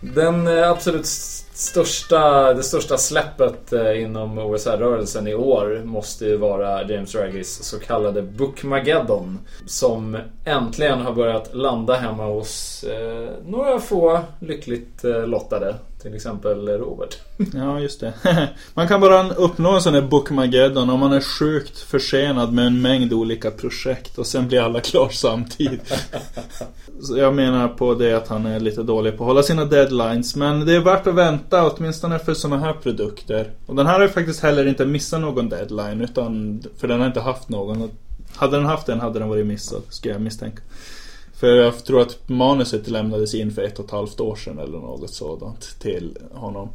Den eh, absolut största, det största släppet eh, inom OSR-rörelsen i år måste ju vara James Raggis så kallade Bookmageddon. Som äntligen har börjat landa hemma hos eh, några få lyckligt eh, lottade. Till exempel Robert. Ja, just det. Man kan bara uppnå en sån här Bookmageddon om man är sjukt försenad med en mängd olika projekt och sen blir alla klar samtidigt. Jag menar på det att han är lite dålig på att hålla sina deadlines. Men det är värt att vänta åtminstone för sådana här produkter. Och den här har ju faktiskt heller inte missat någon deadline. Utan, för den har inte haft någon. Hade den haft den hade den varit missad, skulle jag misstänka. För jag tror att manuset lämnades in för ett och ett halvt år sedan eller något sådant till honom.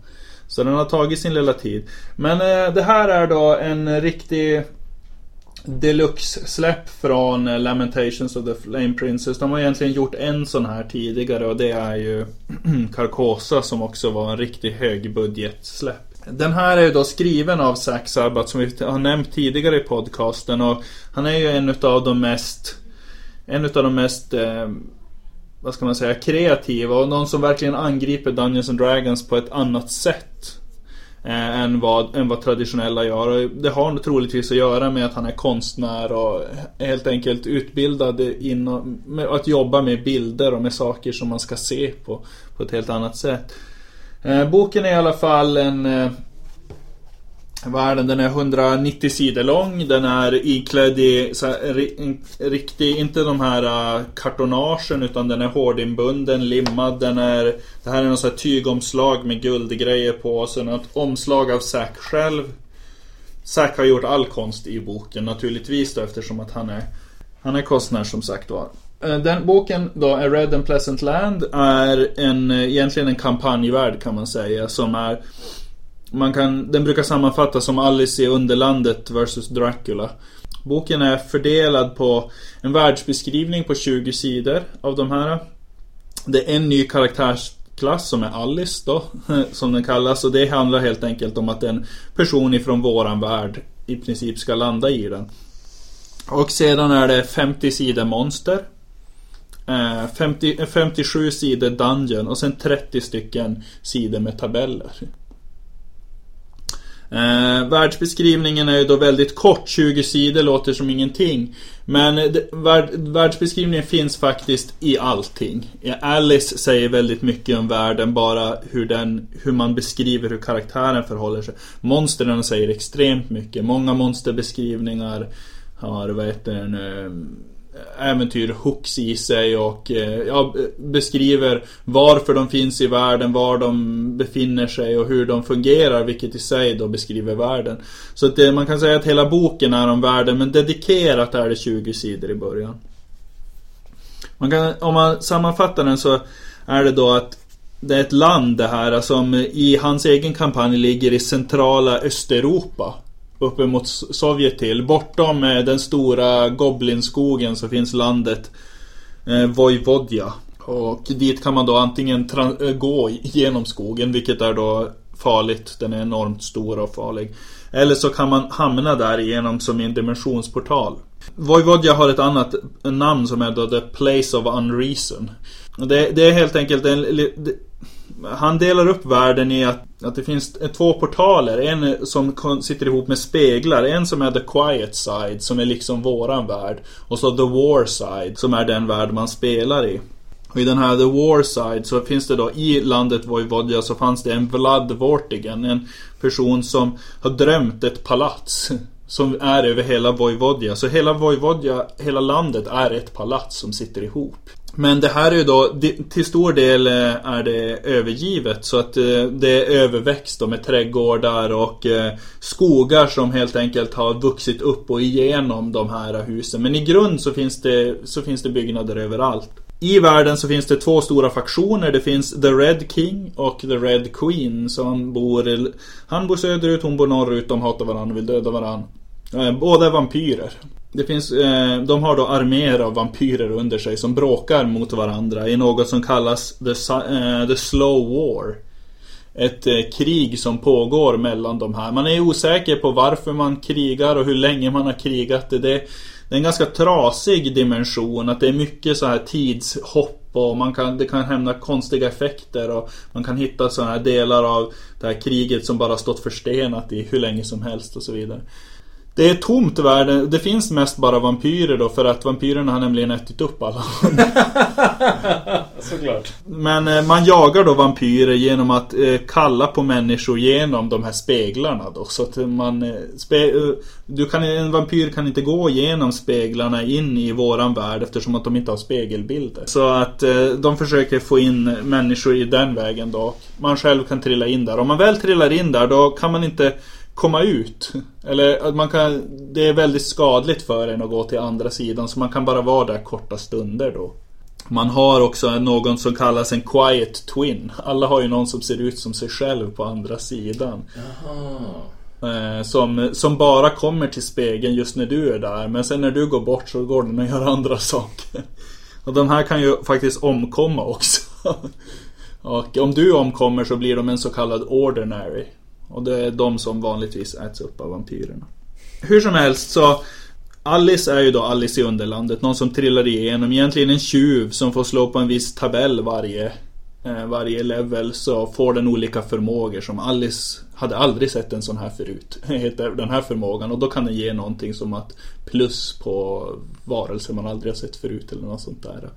Så den har tagit sin lilla tid. Men eh, det här är då en riktig Deluxe-släpp från eh, Lamentations of the Flame Princess. De har egentligen gjort en sån här tidigare och det är ju Carcosa som också var en riktig högbudget-släpp. Den här är ju då skriven av Zack Sabbath som vi har nämnt tidigare i podcasten och han är ju en utav de mest En utav de mest eh, Vad ska man säga kreativa och någon som verkligen angriper Dungeons and Dragons på ett annat sätt eh, än, vad, än vad traditionella gör. Och det har troligtvis att göra med att han är konstnär och helt enkelt utbildad inom, med att jobba med bilder och med saker som man ska se på, på ett helt annat sätt. Eh, boken är i alla fall en eh, vad Världen den är 190 sidor lång. Den är iklädd i så här, riktig, inte de här äh, kartonagen utan den är hårdinbunden, limmad. Den är, det här är något så här tygomslag med guldgrejer på. Och sen ett omslag av Zack själv. Zack har gjort all konst i boken naturligtvis då eftersom att han är Han är konstnär som sagt var. Äh, den boken då, A Red and Pleasant Land, är en, äh, egentligen en kampanjvärld kan man säga som är man kan, den brukar sammanfattas som Alice i Underlandet vs Dracula. Boken är fördelad på en världsbeskrivning på 20 sidor av de här. Det är en ny karaktärsklass som är Alice då, som den kallas. Och det handlar helt enkelt om att en person ifrån våran värld i princip ska landa i den. Och sedan är det 50 sidor monster. Eh, 50, 57 sidor Dungeon och sen 30 stycken sidor med tabeller. Eh, världsbeskrivningen är ju då väldigt kort, 20 sidor låter som ingenting. Men det, värld, världsbeskrivningen finns faktiskt i allting. Alice säger väldigt mycket om världen, bara hur, den, hur man beskriver hur karaktären förhåller sig. Monstren säger extremt mycket. Många monsterbeskrivningar har, vad heter det nu, eh, äventyr hooks i sig och eh, ja, beskriver varför de finns i världen, var de befinner sig och hur de fungerar, vilket i sig då beskriver världen. Så att det, man kan säga att hela boken är om världen, men dedikerat är det 20 sidor i början. Man kan, om man sammanfattar den så är det då att det är ett land det här som i hans egen kampanj ligger i centrala Östeuropa uppemot Sovjet till. Bortom eh, den stora Goblinskogen så finns landet eh, Vojvodja. Och dit kan man då antingen eh, gå genom skogen, vilket är då farligt. Den är enormt stor och farlig. Eller så kan man hamna där igenom som i en dimensionsportal. Vojvodja har ett annat namn som är då The Place of Unreason. Det, det är helt enkelt en, han delar upp världen i att, att det finns två portaler. En som sitter ihop med speglar. En som är the quiet side, som är liksom våran värld. Och så the war side, som är den värld man spelar i. Och i den här The War Side så finns det då i landet Vojvodja så fanns det en Vlad Vortigen. En person som har drömt ett palats. Som är över hela Vojvodja. Så hela Vojvodja, hela landet är ett palats som sitter ihop. Men det här är ju då, till stor del eh, är det övergivet så att eh, det är överväxt med trädgårdar och eh, skogar som helt enkelt har vuxit upp och igenom de här husen. Men i grund så finns det, så finns det byggnader överallt. I världen så finns det två stora faktioner. Det finns The Red King och The Red Queen. som bor, han bor söderut, hon bor norrut. De hatar varandra och vill döda varandra. Eh, båda är vampyrer. Det finns, eh, de har då arméer av vampyrer under sig som bråkar mot varandra i något som kallas The, eh, the Slow War. Ett krig som pågår mellan de här. Man är osäker på varför man krigar och hur länge man har krigat. Det, det är en ganska trasig dimension. Att det är mycket så här tidshopp och man kan, det kan hända konstiga effekter. Och man kan hitta sådana här delar av det här kriget som bara stått förstenat i hur länge som helst och så vidare. Det är tomt världen. Det finns mest bara vampyrer då för att vampyrerna har nämligen ätit upp alla. Såklart. Men eh, man jagar då vampyrer genom att eh, kalla på människor genom de här speglarna då. Så att man... Eh, du kan, en vampyr kan inte gå genom speglarna in i våran värld eftersom att de inte har spegelbilder. Så att de försöker få in människor i den vägen då. Man själv kan trilla in där. Om man väl trillar in där då kan man inte komma ut. Eller att man kan, det är väldigt skadligt för en att gå till andra sidan så man kan bara vara där korta stunder då. Man har också någon som kallas en quiet twin. Alla har ju någon som ser ut som sig själv på andra sidan. Jaha. Eh, som, som bara kommer till spegeln just när du är där. Men sen när du går bort så går den och gör andra saker. Och de här kan ju faktiskt omkomma också. Och om du omkommer så blir de en så kallad ordinary. Och det är de som vanligtvis äts upp av vampyrerna. Hur som helst så Alice är ju då Alice i Underlandet, någon som trillar igenom. Egentligen en tjuv som får slå på en viss tabell varje, eh, varje level så får den olika förmågor som Alice hade aldrig sett en sån här förut. Heter den här förmågan och då kan den ge någonting som att plus på varelser man aldrig har sett förut eller något sånt där.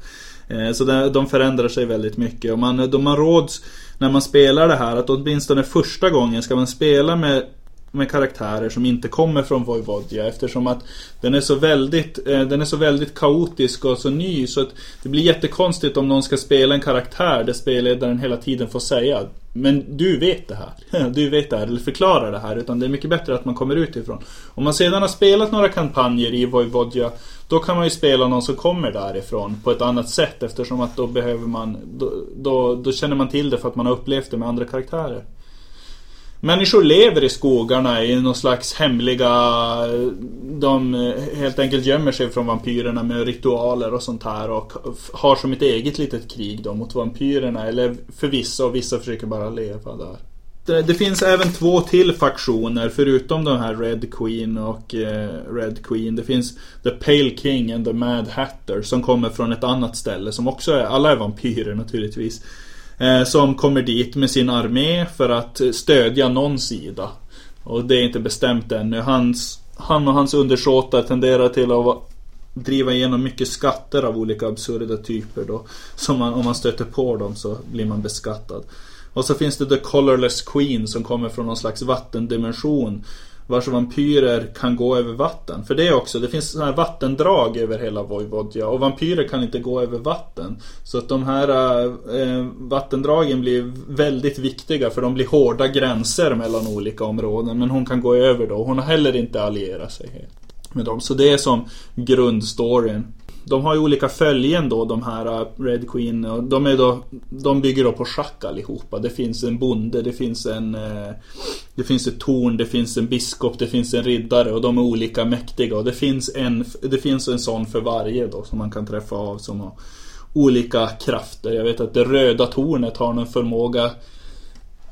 Eh, så de förändrar sig väldigt mycket och man, de man råds när man spelar det här att åtminstone första gången ska man spela med med karaktärer som inte kommer från Vojvodja eftersom att den är så väldigt eh, Den är så väldigt kaotisk och så ny så att det blir jättekonstigt om någon ska spela en karaktär där spelledaren hela tiden får säga Men du vet det här. Du vet det här eller förklarar det här utan det är mycket bättre att man kommer utifrån. Om man sedan har spelat några kampanjer i Vojvodja då kan man ju spela någon som kommer därifrån på ett annat sätt eftersom att då behöver man då, då, då känner man till det för att man har upplevt det med andra karaktärer. Människor lever i skogarna i någon slags hemliga... De helt enkelt gömmer sig från vampyrerna med ritualer och sånt här och har som ett eget litet krig då mot vampyrerna. Eller för vissa och vissa försöker bara leva där. Det, finns även två till faktioner förutom de här Red Queen och eh, Red Queen. Det finns The Pale King and the Mad Hatter som kommer från ett annat ställe som också är, alla är vampyrer naturligtvis. Eh, som kommer dit med sin armé för att stödja någon sida. Och det är inte bestämt ännu. Hans, han och hans undersåtar tenderar till att driva igenom mycket skatter av olika absurda typer då. Som man, om man stöter på dem så blir man beskattad. Och så finns det The Colorless Queen som kommer från någon slags vattendimension. Vars vampyrer kan gå över vatten. För det är också, det finns sådana här vattendrag över hela Vojvodja. Och vampyrer kan inte gå över vatten. Så att de här äh, vattendragen blir väldigt viktiga för de blir hårda gränser mellan olika områden. Men hon kan gå över då. Hon har heller inte allierat sig helt med dem. Så det är som grundstoryn. De har ju olika följen då de här äh, Red Queen. Och de, är då, de bygger då på schack allihopa. Det finns en bonde, det finns en äh, Det finns ett torn, det finns en biskop, det finns en riddare och de är olika mäktiga. Och det finns en, det finns en sån för varje då som man kan träffa av som har olika krafter. Jag vet att det röda tornet har någon förmåga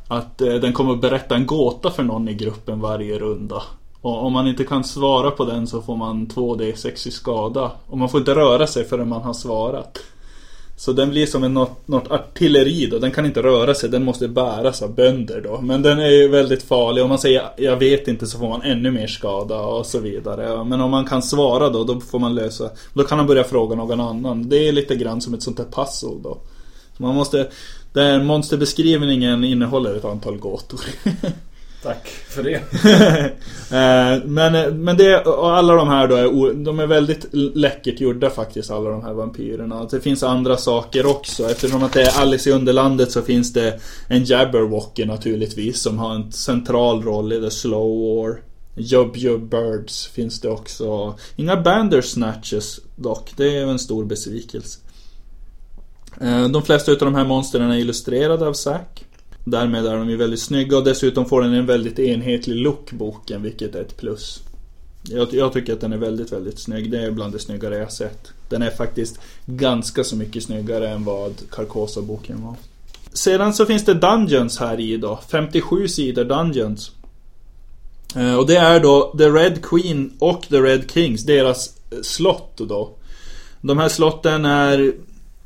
att äh, den kommer att berätta en gåta för någon i gruppen varje runda. Och om man inte kan svara på den så får man 2D6 i skada. Och man får inte röra sig förrän man har svarat. Så den blir som en något, något artilleri då. Den kan inte röra sig, den måste bäras av bönder då. Men den är ju väldigt farlig. Om man säger jag vet inte så får man ännu mer skada och så vidare. Men om man kan svara då, då får man lösa. Då kan man börja fråga någon annan. Det är lite grann som ett sånt där puzzle då. Så man måste... Den monsterbeskrivningen innehåller ett antal gåtor. Tack för det. Eh, men, eh, men det, och alla de här då är, de är väldigt läckert gjorda faktiskt, alla de här vampyrerna. Det finns andra saker också. Eftersom att det är Alice i Underlandet så finns det en Jabberwocky naturligtvis som har en central roll i The Slow War. Jub Jub Birds finns det också. Inga Bandersnatches dock, det är en stor besvikelse. Eh, de flesta av de här monstren är illustrerade av Zack. Därmed är de ju väldigt snygga och dessutom får den en väldigt enhetlig look boken vilket är ett plus. Jag, jag, tycker att den är väldigt, väldigt snygg. Det är bland det snyggare jag sett. Den är faktiskt ganska så mycket snyggare än vad Carcosa-boken var. Sedan så finns det Dungeons här i då. 57 sidor Dungeons. Eh, och det är då The Red Queen och The Red Kings, deras slott då. De här slotten är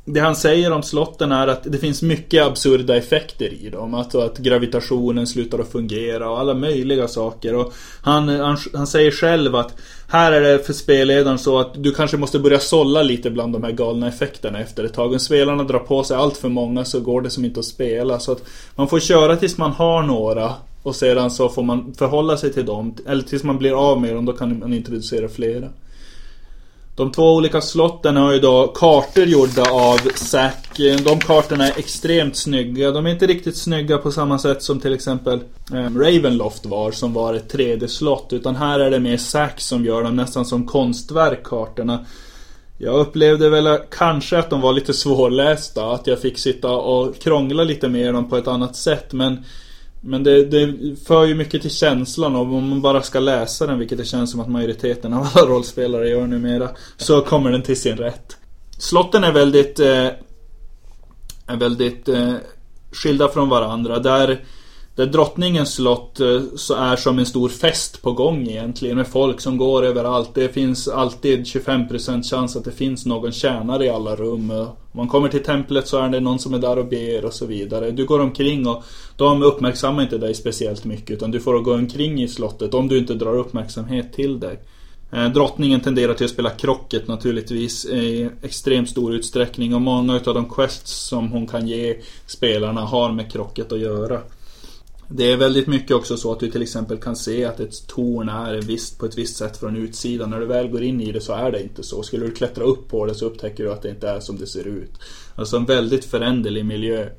det han säger om slotten är att det finns mycket absurda effekter i dem. Alltså att gravitationen slutar att fungera och alla möjliga saker. Och han, han, han säger själv att här är det för spelledaren så att du kanske måste börja sålla lite bland de här galna effekterna efter ett tag. Om spelarna drar på sig allt för många så går det som inte att spela. Så att man får köra tills man har några. Och sedan så får man förhålla sig till dem. Eller tills man blir av med dem, då kan man introducera flera. De två olika slotten har ju då kartor gjorda av Zack. De kartorna är extremt snygga. De är inte riktigt snygga på samma sätt som till exempel eh, Ravenloft var, som var ett 3D-slott. Utan här är det mer Zack som gör dem, nästan som konstverk, kartorna. Jag upplevde väl kanske att de var lite svårlästa, att jag fick sitta och krångla lite med dem på ett annat sätt. Men men det, det för ju mycket till känslan av om man bara ska läsa den, vilket det känns som att majoriteten av alla rollspelare gör numera, så kommer den till sin rätt. Slotten är väldigt, eh, är väldigt eh, skilda från varandra. Där där drottningens slott eh, så är som en stor fest på gång egentligen med folk som går överallt. Det finns alltid 25% chans att det finns någon tjänare i alla rum. Eh, om man kommer till templet så är det någon som är där och ber och så vidare. Du går omkring och de uppmärksammar inte dig speciellt mycket utan du får gå omkring i slottet om du inte drar uppmärksamhet till dig. Eh, drottningen tenderar till att spela krocket naturligtvis i extremt stor utsträckning och många av de quests som hon kan ge spelarna har med krocket att göra. Det är väldigt mycket också så att du till exempel kan se att ett torn är visst på ett visst sätt från utsidan. När du väl går in i det så är det inte så. Skulle du klättra upp på det så upptäcker du att det inte är som det ser ut. Alltså en väldigt föränderlig miljö.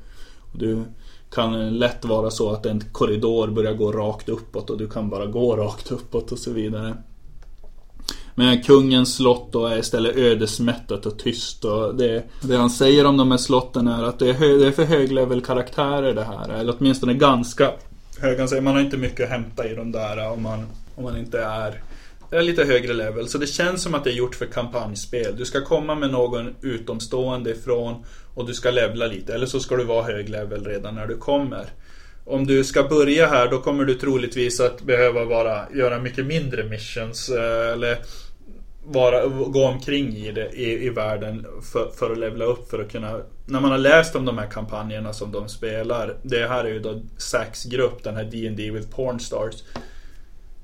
Du kan lätt vara så att en korridor börjar gå rakt uppåt och du kan bara gå rakt uppåt och så vidare. Men kungens slott då är istället ödesmättat och tyst. Och det, det han säger om de här slotten är att det är, hö, det är för höglevel-karaktärer det här. Eller åtminstone ganska hög. Han säger man har inte mycket att hämta i de där eh, om man, om man inte är det är lite högre level. Så det känns som att det är gjort för kampanjspel. Du ska komma med någon utomstående ifrån och du ska levla lite. Eller så ska du vara hög level redan när du kommer. Om du ska börja här då kommer du troligtvis att behöva vara, göra mycket mindre missions. Eh, eller vara, gå omkring i, det, i, i världen för, för att levla upp för att kunna När man har läst om de här kampanjerna som de spelar Det här är ju då Sacks grupp, den här D&D with Pornstars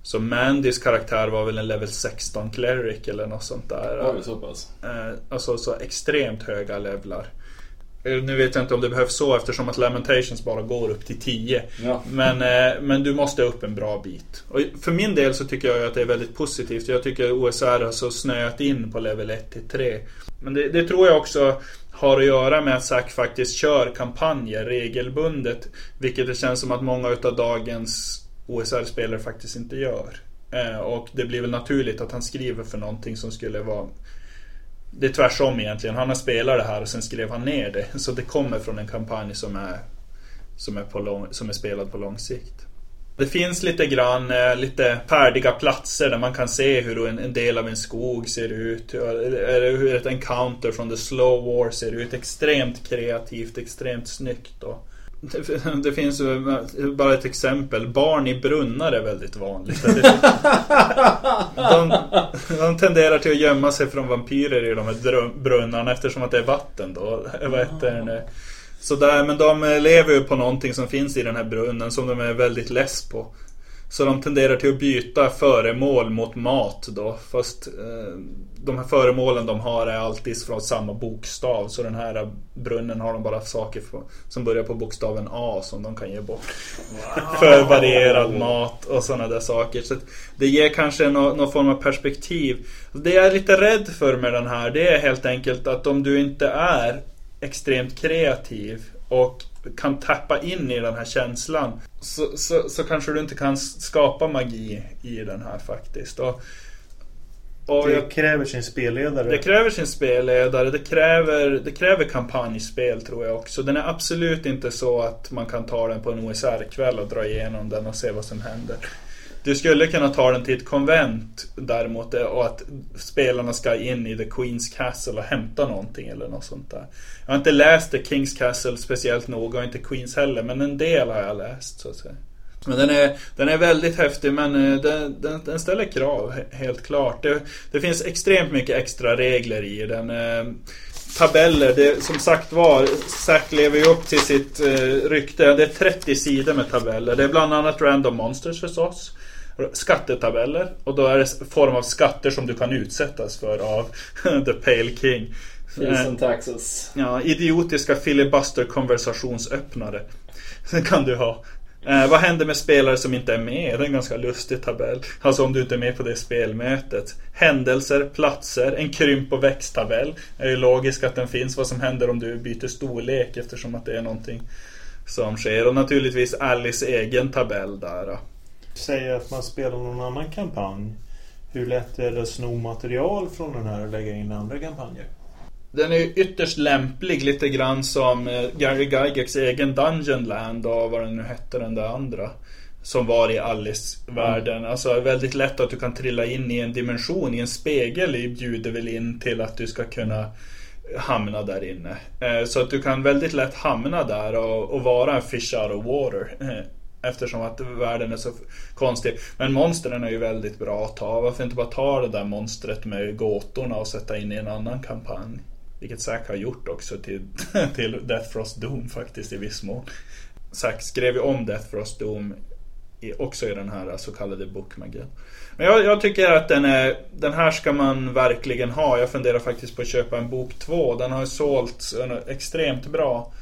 Så Mandys karaktär var väl en level 16 cleric eller något sånt där. Oj, så pass. Eh, alltså så extremt höga levlar. Eh, Nu vet jag inte om det behövs så eftersom att Lamentations bara går upp till 10. Ja. Men, eh, men du måste upp en bra bit. Och för min del så tycker jag att det är väldigt positivt. Jag tycker OSR har så snöat in på level 1 till 3. Men det, det tror jag också har att göra med att Zack faktiskt kör kampanjer regelbundet. Vilket det känns som att många utav dagens OSR-spelare faktiskt inte gör. Eh, och det blir väl naturligt att han skriver för någonting som skulle vara det är tvärsom egentligen. Han har spelat det här och sen skrev han ner det. Så det kommer från en kampanj som är, som är, på lång, som är spelad på lång sikt. Det finns lite grann eh, lite färdiga platser där man kan se hur en, en del av en skog ser ut. Eller hur ett encounter från The Slow War ser ut. Extremt kreativt, extremt snyggt. Och det, det finns ju bara ett exempel. Barn i brunnar är väldigt vanligt. De, de tenderar till att gömma sig från vampyrer i de här brunnarna eftersom att det är vatten då. Vad heter det? Så där, men de lever ju på någonting som finns i den här brunnen som de är väldigt less på. Så de tenderar till att byta föremål mot mat då. Fast eh, de här föremålen de har är alltid från samma bokstav. Så den här brunnen har de bara saker för, som börjar på bokstaven A som de kan ge bort. för varierad mat och sådana där saker. Så det ger kanske nå- någon form av perspektiv. Det jag är lite rädd för med den här det är helt enkelt att om du inte är extremt kreativ och kan tappa in i den här känslan så, så, så kanske du inte kan skapa magi i den här faktiskt. Och, och Det jag, kräver sin spelledare. det kräver sin spelledare, det kräver, det kräver kampanjspel tror jag också. Den är absolut inte så att man kan ta den på en OSR-kväll och dra igenom den och se vad som händer. Du skulle kunna ta den till ett konvent däremot eh, och att spelarna ska in i The Queen's Castle och hämta någonting eller något sånt där. Jag har inte läst The King's Castle speciellt noga och inte Queens heller men en del har jag läst så att säga. Men den är, den är väldigt häftig men eh, den, den, den ställer krav helt klart. Det, det finns extremt mycket extra regler i den. Eh, Tabeller, det, som sagt var, Zack lever ju upp till sitt eh, rykte. Det är 30 sidor med tabeller. Det är bland annat Random Monsters förstås. Skattetabeller. Och då är det form av skatter som du kan utsättas för av The Pale King. Fees Eh, and taxes. Ja, idiotiska filibuster konversationsöppnare. Den kan du ha. Eh, vad händer med spelare som inte är med? Det är en ganska lustig tabell. Alltså om du inte är med på det spelmötet. Händelser, platser, en krymp och växttabell. Det är ju logiskt att den finns. Vad som händer om du byter storlek eftersom att det är någonting som sker. Och naturligtvis Alice egen tabell där. Säg att man spelar någon annan kampanj. Hur lätt är det att sno material från den här och lägga in andra kampanjer? Den är ytterst lämplig lite grann som eh, Gary Gygax egen Dungeonland och vad den nu hette den där andra. Som var i Alice-världen. Alltså väldigt lätt att du kan trilla in i en dimension, i en spegel bjuder väl in till att du ska kunna hamna där inne. Eh, så att du kan väldigt lätt hamna där och, och vara en fish out of water. Eftersom att världen är så konstig. Men monstren är ju väldigt bra att ta. Varför inte bara ta det där monstret med gåtorna och sätta in i en annan kampanj? Vilket Zack har gjort också till, till Death Frost Doom faktiskt i viss mån. Zack skrev ju om Death Frost Doom i, också i den här så kallade bokmagin. Men jag, jag tycker att den, är, den här ska man verkligen ha. Jag funderar faktiskt på att köpa en bok 2. Den har ju sålts extremt bra.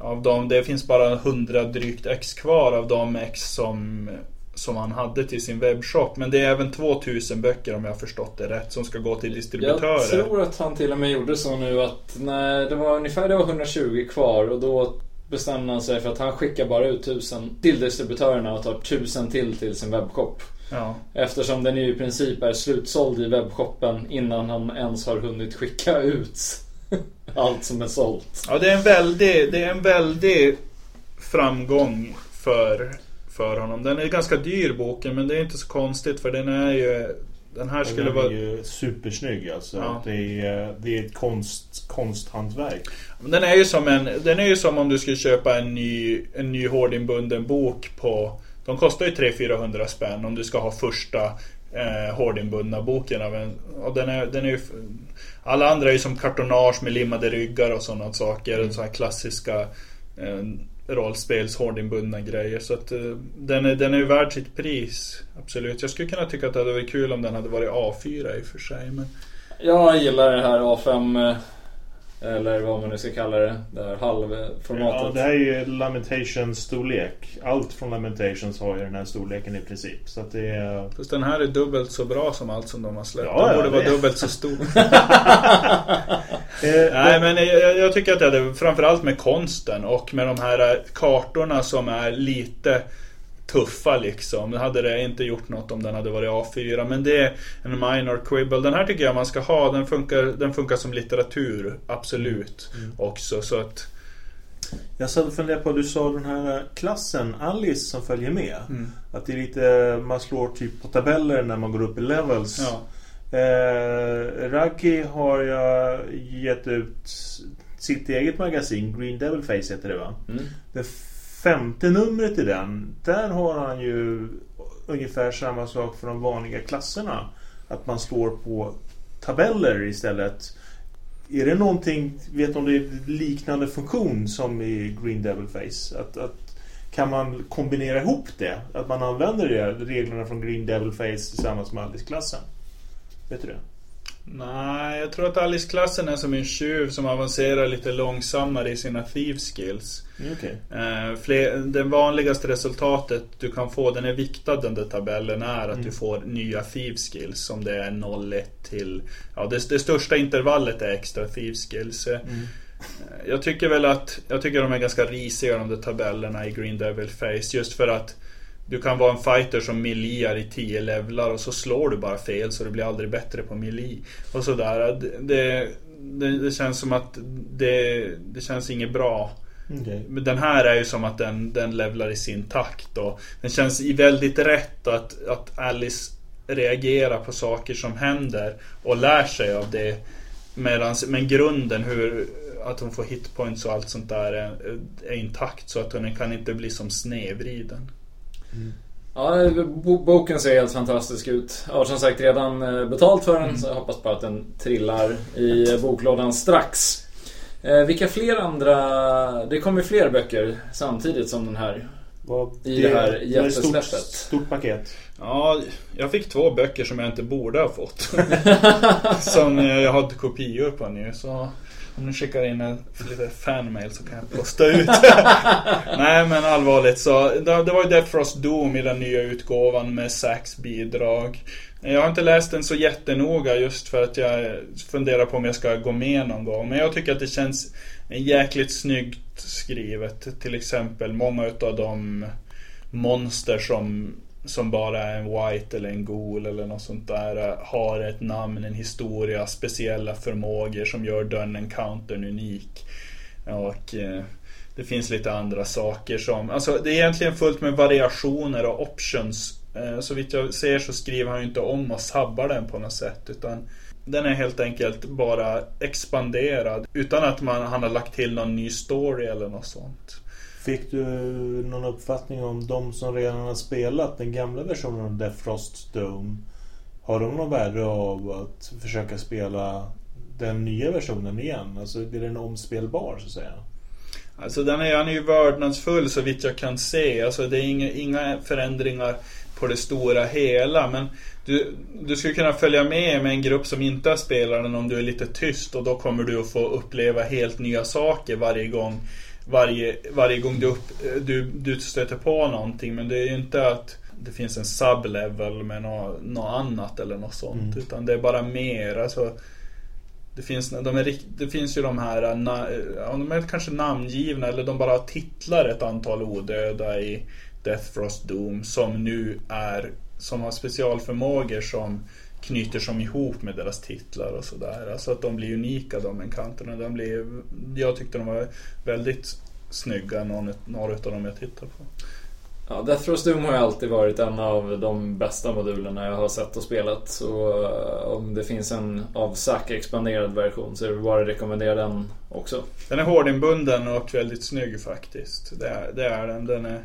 Av dem, det finns bara 100 drygt ex kvar av de ex som, som han hade till sin webbshop. Men det är även 2000 böcker om jag har förstått det rätt som ska gå till distributörer. Jag tror att han till och med gjorde så nu att när det var ungefär det var 120 kvar och då bestämde han sig för att han skickar bara ut 1000 till distributörerna och tar 1000 till till sin webbshop. Ja. Eftersom den ju i princip är slutsåld i webbshoppen innan han ens har hunnit skicka ut allt som är sålt. Ja, det är en väldig, det är en väldig framgång för, för honom. Den är ganska dyr boken men det är inte så konstigt för den är ju... Den här skulle den vara... är ju supersnygg alltså. Ja. Det, är, det är ett konst, konsthantverk. Den är ju som en, den är ju som om du skulle köpa en ny, en ny hårdinbunden bok på... De kostar ju 300-400 spänn om du ska ha första eh, hårdinbundna boken av en... Och den är, den är ju... Alla andra är ju som kartonage med limmade ryggar och sådana saker. Mm. Så här klassiska eh, rollspels hårdinbundna grejer. Så att eh, den, är, den är ju värd sitt pris. Absolut. Jag skulle kunna tycka att det hade varit kul om den hade varit A4 i och för sig. Men... Jag gillar det här A5 eh, eller vad man nu ska kalla det. Det här halvformatet. Ja, det här är ju Lamentations storlek. Allt från Lamentations har ju den här storleken i princip. Så att det är... Fast den här är dubbelt så bra som allt som de har släppt. Ja, den borde vara dubbelt så stor. Nej men jag, jag tycker att det hade, framförallt med konsten och med de här eh, kartorna som är lite tuffa liksom. Det hade det inte gjort något om den hade varit A4. Men det är en minor quibble. Den här tycker jag man ska ha. Den funkar, den funkar som litteratur. Absolut. Också. Så att... Jag satt och funderade på, du sa den här klassen Alice som följer med. Mm. Att det är lite, man slår typ på tabeller när man går upp i levels. Ja. Eh, Raggi har jag gett ut sitt eget magasin, Green Devil Face heter det va? Mm. Det femte numret i den, där har han ju ungefär samma sak för de vanliga klasserna. Att man slår på tabeller istället. Är det någonting, vet du om det är liknande funktion som i Green Devil Face? Att, att, kan man kombinera ihop det? Att man använder det, reglerna från Green Devil Face tillsammans med Alice-klassen? Vet du det? Nej, jag tror att Alice-klassen är som en tjuv som avancerar lite långsammare i sina thieves skills. Mm, Okej. Eh, fler, det vanligaste resultatet du kan få, den är viktad den där tabellen, är att Mm. du får nya thieves skills. Som det är 0-1 till... Ja, det, det största intervallet är extra thieves skills. Eh, Mm. Jag tycker väl att, jag tycker de är ganska risiga de där tabellerna i Green Devil Face. Just för att du kan vara en fighter som miliar i 10 levlar och så slår du bara fel så du blir aldrig bättre på mili. Och sådär. Det, det, det känns som att det, det känns inget bra. Okej. Men den här är ju som att den, den levlar i sin takt och den känns väldigt rätt att, att Alice reagerar på saker som händer och lär sig av det. Medans, men grunden hur att hon får hitpoints och allt sånt där är, är intakt så att hon kan inte bli som Ja, bo- boken ser helt fantastisk ut. Jag har som sagt redan eh, betalt för den så jag hoppas bara att den trillar i eh, boklådan strax. Eh, vilka fler andra... Det kommer fler böcker samtidigt som den här. Vad- I det här jättesläppet. Stort, stort paket. Ja, jag fick två böcker som jag inte borde ha fått. som jag har kopior på nu. Så om ni skickar in en lite fanmail så kan jag posta ut. Nej men allvarligt så. Det, det var ju Death Frost Doom i den nya utgåvan med Sacks bidrag. Jag har inte läst den så jättenoga just för att jag funderar på om jag ska gå med någon gång. Men jag tycker att det känns jäkligt snyggt skrivet. Till exempel många utav de monster som, som bara är en white eller en Gol eller något sånt där eh, har ett namn, en historia, speciella förmågor som gör den encountern unik. Och eh, det finns lite andra saker som, alltså det är egentligen fullt med variationer och options. Eh, så vitt jag ser så skriver han ju inte om och sabbar den på något sätt utan den är helt enkelt bara expanderad utan att man, han har lagt till någon ny story eller något sånt. Fick du eh, någon uppfattning om de som redan har spelat den gamla versionen av Death Frost Dome? Har de någon värde av att försöka spela den nya versionen igen? Alltså blir den omspelbar så att säga? Alltså den är, han är ju vördnadsfull så vitt jag kan se. Alltså det är inga, inga förändringar på det stora hela. Men du, du skulle kunna följa med med en grupp som inte har spelat den om du är lite tyst. Och då kommer du att få uppleva helt nya saker varje gång. Varje, varje gång du, upp, du, du stöter på någonting. Men det är ju inte att det finns en sublevel med något, något annat eller något sånt. Mm. Utan det är bara mer. Alltså, det finns, de är, det finns ju de här, na, ja, de är kanske namngivna eller de bara titlar ett antal odöda i Death Frost Doom som nu är, som har specialförmågor som knyter som ihop med deras titlar och sådär. Alltså att de blir unika de enkanterna. De blir, jag tyckte de var väldigt snygga, någon, några av dem jag tittar på. Ja, Death Throws Doom har ju alltid varit en av de bästa modulerna jag har sett och spelat. Så eh, om det finns en av Zack expanderad version så är det bara att rekommendera den också. Den är hårdinbunden och väldigt snygg faktiskt. Det är, det är den. den är,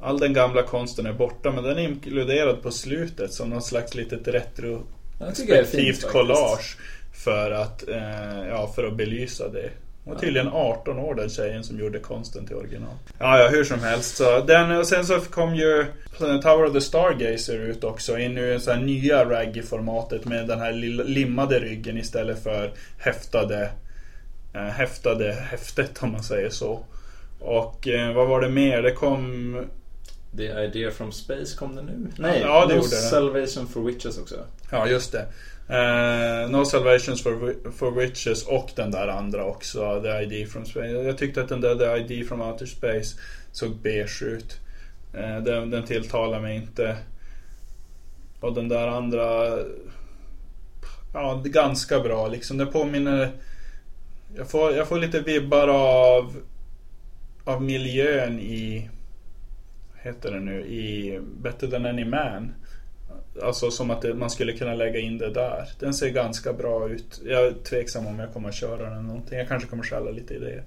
all den gamla konsten är borta men den är inkluderad på slutet som någon slags litet retro Faktiskt. collage för att, eh, ja, för att belysa det. Var tydligen 18 år den tjejen som gjorde konsten till original. Ja, ja, hur som helst. Så den, och sen så kom ju Tower of the Stargazer ut också. I det nya raggy-formatet med den här limmade ryggen istället för häftade, äh, häftade häftet om man säger så. Och eh, vad var det mer? Det kom... The Idea from Space kom det nu? Nej, ja, det no. Salvation for Witches också. Ja, just det. Uh, no Salvations for, for Witches och den där andra också, The ID from Space. Jag tyckte att den där The ID from Outer Space såg beige ut. Uh, den, den tilltalar mig inte. Och den där andra... Ja, ganska bra liksom. Den påminner... Jag får, jag får lite vibbar av... Av miljön i... Heter det nu? I Better than any man. Alltså som att det, man skulle kunna lägga in det där. Den ser ganska bra ut. Jag är tveksam om jag kommer att köra den någonting. Jag kanske kommer att skälla lite idéer.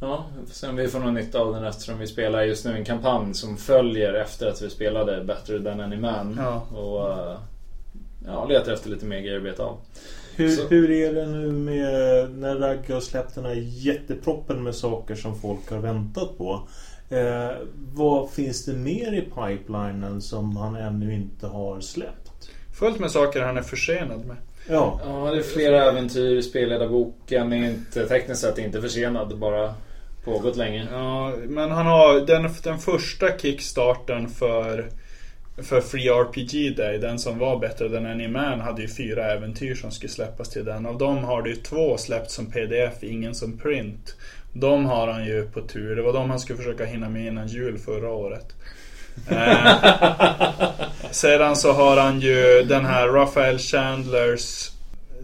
Ja, vi får se om vi får någon nytta av den eftersom vi spelar just nu en kampanj som följer efter att vi spelade Better than any man. Ja. Och eh, ja, letar efter lite mer grejer att beta av. Hur, hur är det nu med när Ragge har släppt den här jätteproppen med saker som folk har väntat på? Eh, vad finns det mer i pipelinen som han ännu inte har släppt? Fullt med saker han är försenad med. Ja. ja, det är flera äventyr i spelledarboken. Är inte tekniskt sett inte försenad, bara pågått länge. Ja, men han har den, den första kickstarten för för Free RPG Day, den som var bättre än Any Man, hade ju fyra äventyr som skulle släppas till den. Av dem har det ju två släppts som pdf, ingen som print. De har han ju på tur. Det var de han skulle försöka hinna med innan jul förra året. eh, sedan så har han ju den här Raphael Chandlers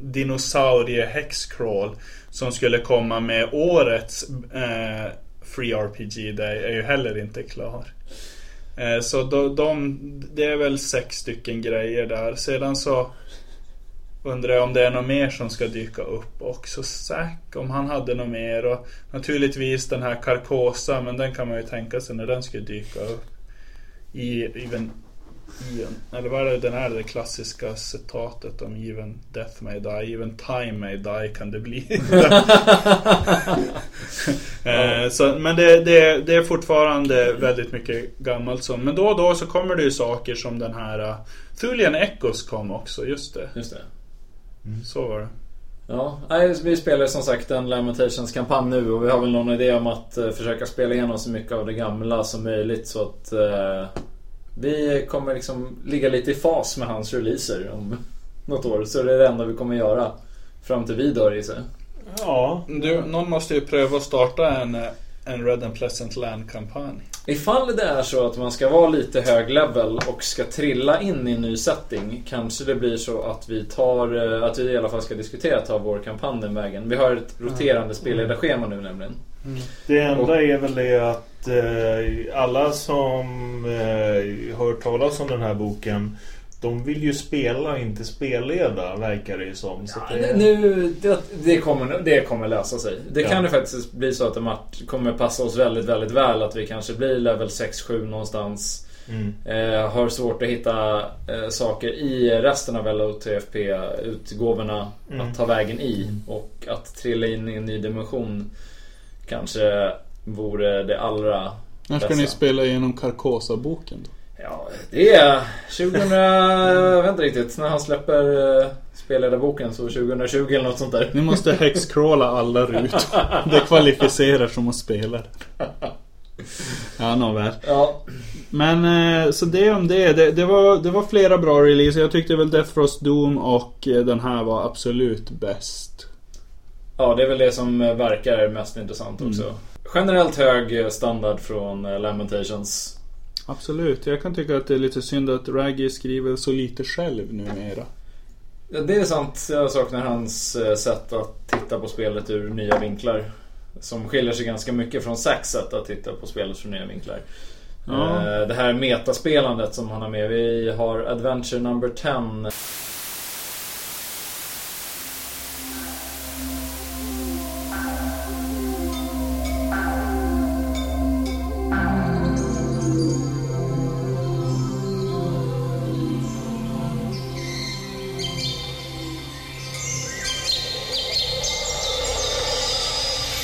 dinosaurie Hexcrawl som skulle komma med årets eh, Free RPG Day är ju heller inte klar. Eh, så de, de, det är väl sex stycken grejer där. Sedan så Undrar jag om det är något mer som ska dyka upp också. Säk om han hade något mer. Och naturligtvis den här Carcosa, men den kan man ju tänka sig när den skulle dyka upp. I, even, even, eller vad är det, den är det klassiska citatet om even death may die, even time may die kan det bli. eh, så, men det, det, det, är fortfarande väldigt mycket gammalt som. Men då och då så kommer det ju saker som den här uh, Thulian Echoes kom också, just det. Just det. Mm. Så var det. Ja, vi spelar som sagt en Lamentations kampanj nu och vi har väl någon idé om att uh, försöka spela igenom så mycket av det gamla som möjligt så att uh, vi kommer liksom ligga lite i fas med hans releaser om något år. Så det är det enda vi kommer göra fram till vi dör i sig. Ja. Du, någon måste ju pröva att starta en en Red and Pleasant Land-kampanj. Ifall det är så att man ska vara lite hög level och ska trilla in i en ny setting kanske det blir så att vi tar, eh, att vi i alla fall ska diskutera att ta vår kampanj den vägen. Vi har ett roterande mm. spelledarschema nu nämligen. Mm. Det enda och, är väl det att eh, alla som eh, hört talas om den här boken de vill ju spela, inte spelleda, verkar det ju som. Så ja, det... Nu, det, det, kommer, det kommer lösa sig. Det ja. kan ju faktiskt bli så att det kommer passa oss väldigt, väldigt väl. Att vi kanske blir level 6-7 någonstans. Mm. Eh, har svårt att hitta eh, saker i resten av LOTFP-utgåvorna mm. att ta vägen i. Mm. Och att trilla in i en ny dimension kanske vore det allra När ska bästa. ni spela igenom Carcosa-boken då? Ja, det är 2000... jag vet inte riktigt. När han släpper uh, spelledarboken så 2020 eller något sånt där. Ni måste hexcrawla alla rut. Det kvalificerar som att spela. Ja, nåväl. Ja. Men eh, så det om det. Det, det, var, det var flera bra releaser. Jag tyckte väl Death Frost Doom och eh, den här var absolut bäst. Ja, det är väl det som verkar mest intressant också. Mm. Generellt hög standard från Lamentations. Absolut, jag kan tycka att det är lite synd att Raggy skriver så lite själv numera. Ja, det är sant. Jag saknar hans eh, sätt att titta på spelet ur nya vinklar. Som skiljer sig ganska mycket från Zacks sätt att titta på spelet ur nya vinklar. Ja. Eh, det här metaspelandet som han har med. Vi har Adventure number 10